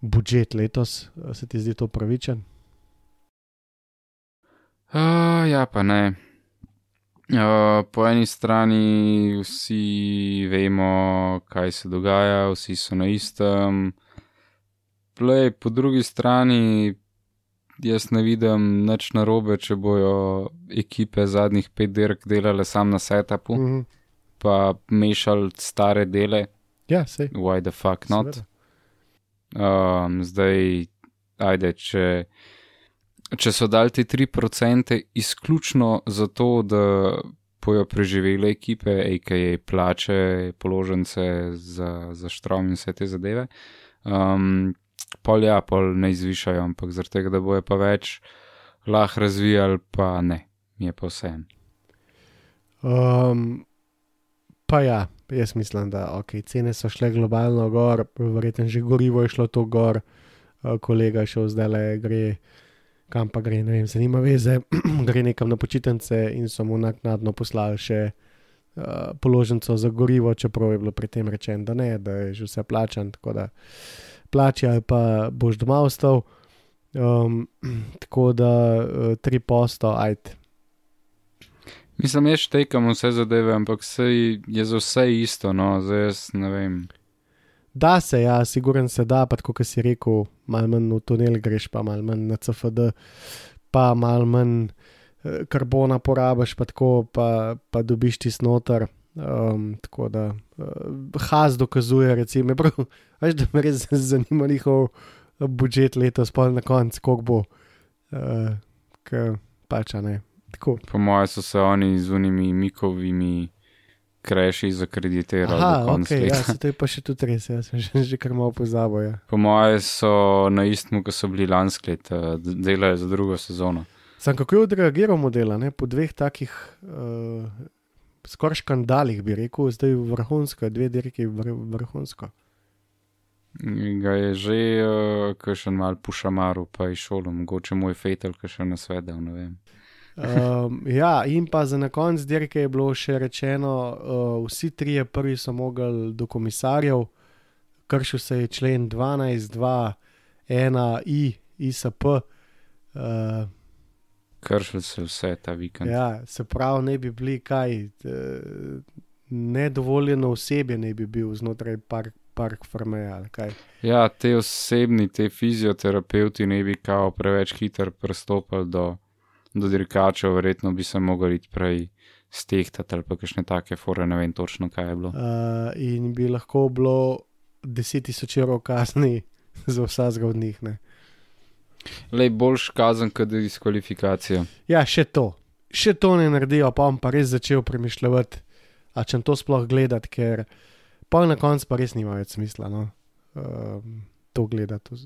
budžet letos. Se ti zdi to pravičen? Uh, ja, pa ne. Uh, po eni strani vsi vemo, kaj se dogaja, vsi so na istem. Play, po drugi strani jaz ne vidim nič narobe, če bojo ekipe zadnjih pet dirk delale sam na setupu, Mm -hmm. pa mešali stare dele, Ja, sej. why the fuck not. seveda. Um, zdaj, ajde, če, če so dali te 3% izključno zato, da bojo preživele ekipe, a.k.a. plače, položnice za, za štrom in vse te zadeve. Um, pol ja, pol ne izvišajo, ampak zaradi tega, da bojo pa več lahko razvijali, pa ne, mi je pa vse. Um, pa ja, jaz mislim, da okay, cene so šle globalno gor, verjetno že gorivo je šlo to gor, uh, kolega šel zdaj le gre, kam pa gre, ne vem, se nima veze, gre nekam na počitnice in so mu naknadno poslali še uh, položnico za gorivo, čeprav je bilo pri tem rečeno, da ne, da je že vse plačan, tako da plači ali pa boš doma ostal. Um, tako da uh, tri posto, ajde. Mislim, jaz štekam vse zadeve, ampak sej je za vse isto, no, zdaj jaz ne vem. Da se, ja, siguren se da, pa kot si rekel, malo manj v tunel greš, pa malo manj na CFD, pa malo manj eh, karbona porabiš, pa tako, pa, pa dobiš ti snotar. Um, tako da uh, Haz dokazuje, recimo, prav, veš, da me res zanima njihov budžet letos, pa na koncu, koliko bo, uh, ker pač a ne. Tako. Po mojem so se oni z unimi mikovimi kreši zakreditirali. Aha, do konca ok, ja, leta. se to je pa še tudi res, jaz sem že, že kar malo pozabil. Ja. Po mojem so na istem, kot so bili lansko leto, delajo za drugo sezono. Sam kako je odreagiral model, ne? po dveh takih uh, skoraj škandalih, bi rekel, zdaj vrhunsko, dve dirki vr vrhunsko. Ga je že uh, kakšen mal pušamaru, pa je šolo, mogoče moj fetel, ki še nasvedel, ne vem. Um, ja, in pa za na konec dirke je bilo še rečeno, uh, vsi trije prvi so mogli do komisarjev, kršil se je člen 12, 2, 1, I, ISP. Uh, Kršili se vse ta vikend. Ja, se pravi, ne bi bili kaj, eh, nedovoljeno osebje ne bi bil znotraj park, park kaj. Ja, te osebni, te fizioterapeuti ne bi kao preveč hiter pristopili do, do dirkačev, verjetno bi se mogli iti prej stehtati ali pa kakšne take fore, ne vem točno, kaj je bilo. Uh, in bi lahko bilo 10.000 evrov kazni za vsakega od njih. Ne. Lej, boljš kazen, kot diskvalifikacija. Ja, še to. Še to ne naredijo, pa bom pa res začel premišljati, a če to sploh gledati, ker pa na koncu pa res nima več smisla no? um, to gledati.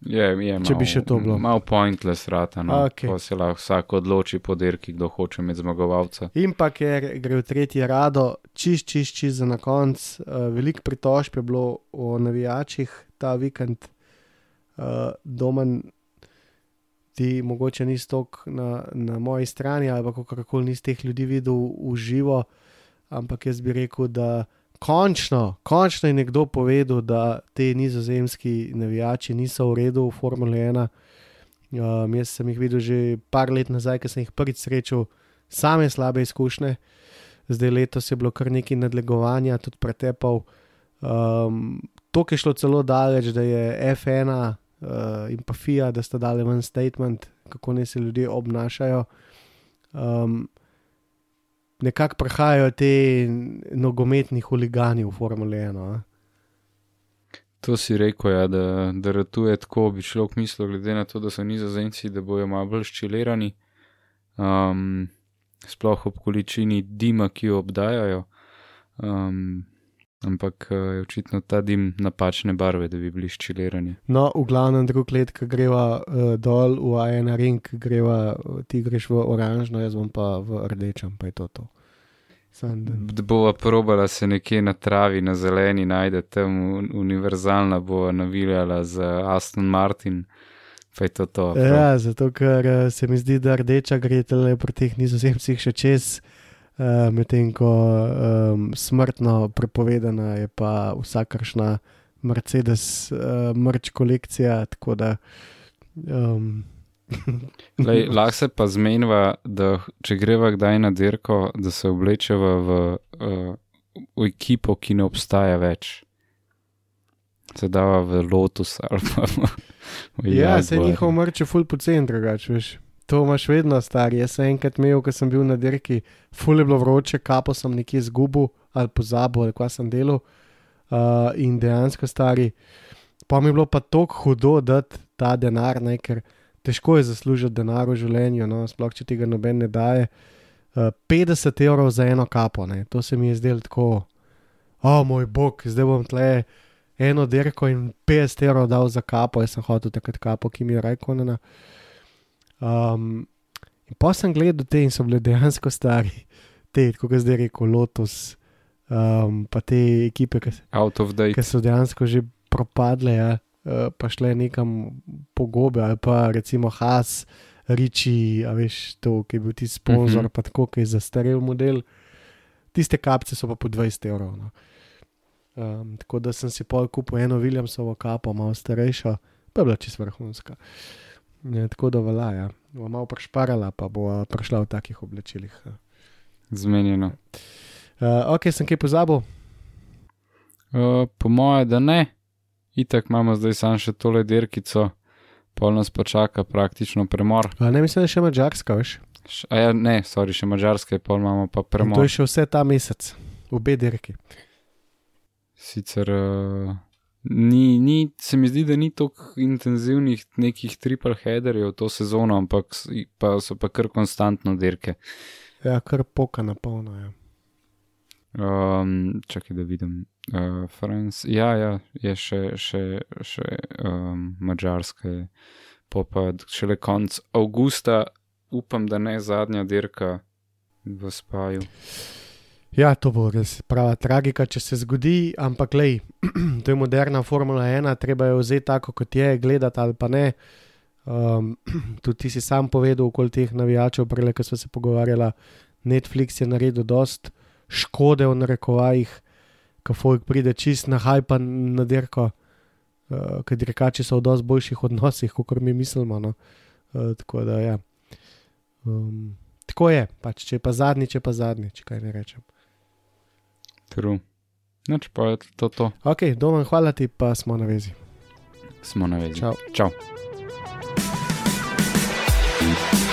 Je, je Če bi malo- še to bilo. Malo pointless rata, no. Okej. Ko se lahko vsak odloči po dirki, kdo hoče imeti zmagovalca. In pa ker gre v tretji rado, čist, čist, čist za na konc. Uh, Veliko pritožb je bilo o navijačih ta vikend, uh, domen. Ti mogoče nisi tok na, na moji strani, ali kako koli nisi teh ljudi videl v živo, ampak jaz bi rekel, da končno, končno je nekdo povedal, da te nizozemski navijači niso v redu v Formuli 1. Um, jaz sem jih videl že par let nazaj, ko sem jih prvič srečal, same slabe izkušnje. Zdaj letos je bilo kar nekaj nadlegovanja, tudi pretepal. Um, to je šlo celo daleč, da je F1 uh, in pa FIA, da sta dali ven statement, kako naj se ljudje obnašajo. Um, nekako prihajajo te nogometni huligani v Formule 1. a. To si rekel, ja, da, da ratuje tako, bi človek mislil, glede na to, da so nizozemci, da bojo malo bolj ščilirani, um, sploh ob količini dima, ki jo obdajajo. Um, ampak eh, je očitno ta dim napačne barve, da bi bili ščilirani. No, v glavnem drug let, ki greva uh, dol v A1 ring, greva, ti greš v oranžno, jaz bom pa v rdečem, pa je to to. Da- bova probala se nekje na travi, na zeleni, najde tam un- univerzalna, bova naviljala z Aston Martin, pa je to to. prav. Ja, zato ker eh, se mi zdi, da rdeča gre tele pri teh nizozemcih še čez, uh, medtem ko um, smrtno prepovedana je pa vsakršna Mercedes uh, mrč kolekcija, da. Um, Lej, lahko se pa zmenjava, da če greva kdaj na dirko, da se oblečeva v, uh, v ekipo, ki ne obstaja več. Se dava v Lotus ali pa v, v Ja, se Jaguar. njihov mrč je ful pocen, drugače veš. To imaš vedno star. Jaz sem enkrat imel, ko sem bil na dirki, ful je bilo vroče, kapo sem nekje zgubil ali pozabil, ali kaj sem delal. Uh, in dejansko stari, pa mi je bilo pa tako hudo dati ta denar, ne, ker težko je zaslužiti denar v življenju, no, sploh če ti ga noben ne daje. Uh, 50 evrov za eno kapo, ne, to se mi je zdelo tako, o oh, moj bog, zdaj bom tle eno dirko in 50 evrov dal za kapo, jaz sem hotel takrat kapo, ki mi je rekonena. Um, in pa sem gledal te in so bile dejansko stari, te, kot je zdaj rekel, Lotus, um, pa te ekipe, ki so dejansko že propadle, ja, uh, pa šle nekam po gobe, ali pa recimo Has, Riči, a veš, to, ki je bil ti sponzor, Mhm. mm -hmm. pa tako, ki je zastarel model. Tiste kapce so pa po 20 evrov. No. Um, tako da sem si pol kupil eno Williamsovo kapo, malo starejšo, pa je bila čisto vrhunska. Ja, tako da velja, ja. bo malo prešparala, pa bo prišla v takih oblačilih. ja. Zmenjeno. Uh, ok, sem kaj pozabil. Uh, po moje, da ne. Itak imamo zdaj samo še tole dirkico, pol nas pa čaka praktično premor. Uh, ne mislim, da je še mačarska, veš. Š- A ja, ne, sorry, še mačarske, pol imamo pa In To premor. je še vse ta mesec, obe dirki. Sicer uh, ni, ni, se mi zdi, da ni tako intenzivnih nekih triple headerjev to sezono, ampak pa so pa kar konstantno dirke. Ja, kar poka na polno. Ja. Um, čakaj, da vidim. Uh, France, ja, ja, je še, še, še um, mačarska, je. po pa šele konc avgusta, upam, da ne zadnja dirka v spaju. Ja, to bo res prava tragika, če se zgodi, ampak lej, to je moderna Formula 1, treba jo vzeti tako, kot je, gledati ali pa ne. Um, tudi ti si sam povedal, okoli teh navijačev, prej, ko smo se pogovarjali, Netflix je naredil dost škode v narekovajih, ko folk pride čist na hajpa na dirko, uh, ker dirkači so v dosti boljših odnosih, kot mi mislimo. No. Uh, tako da ja. Um, tako je, pač, če je pa zadnji, če je pa zadnji, če kaj ne rečem. True. Noč pa je to, to. Ok, domen, hvala ti, pa smo na vezi. smo na vezi. Čau. Čau. Thank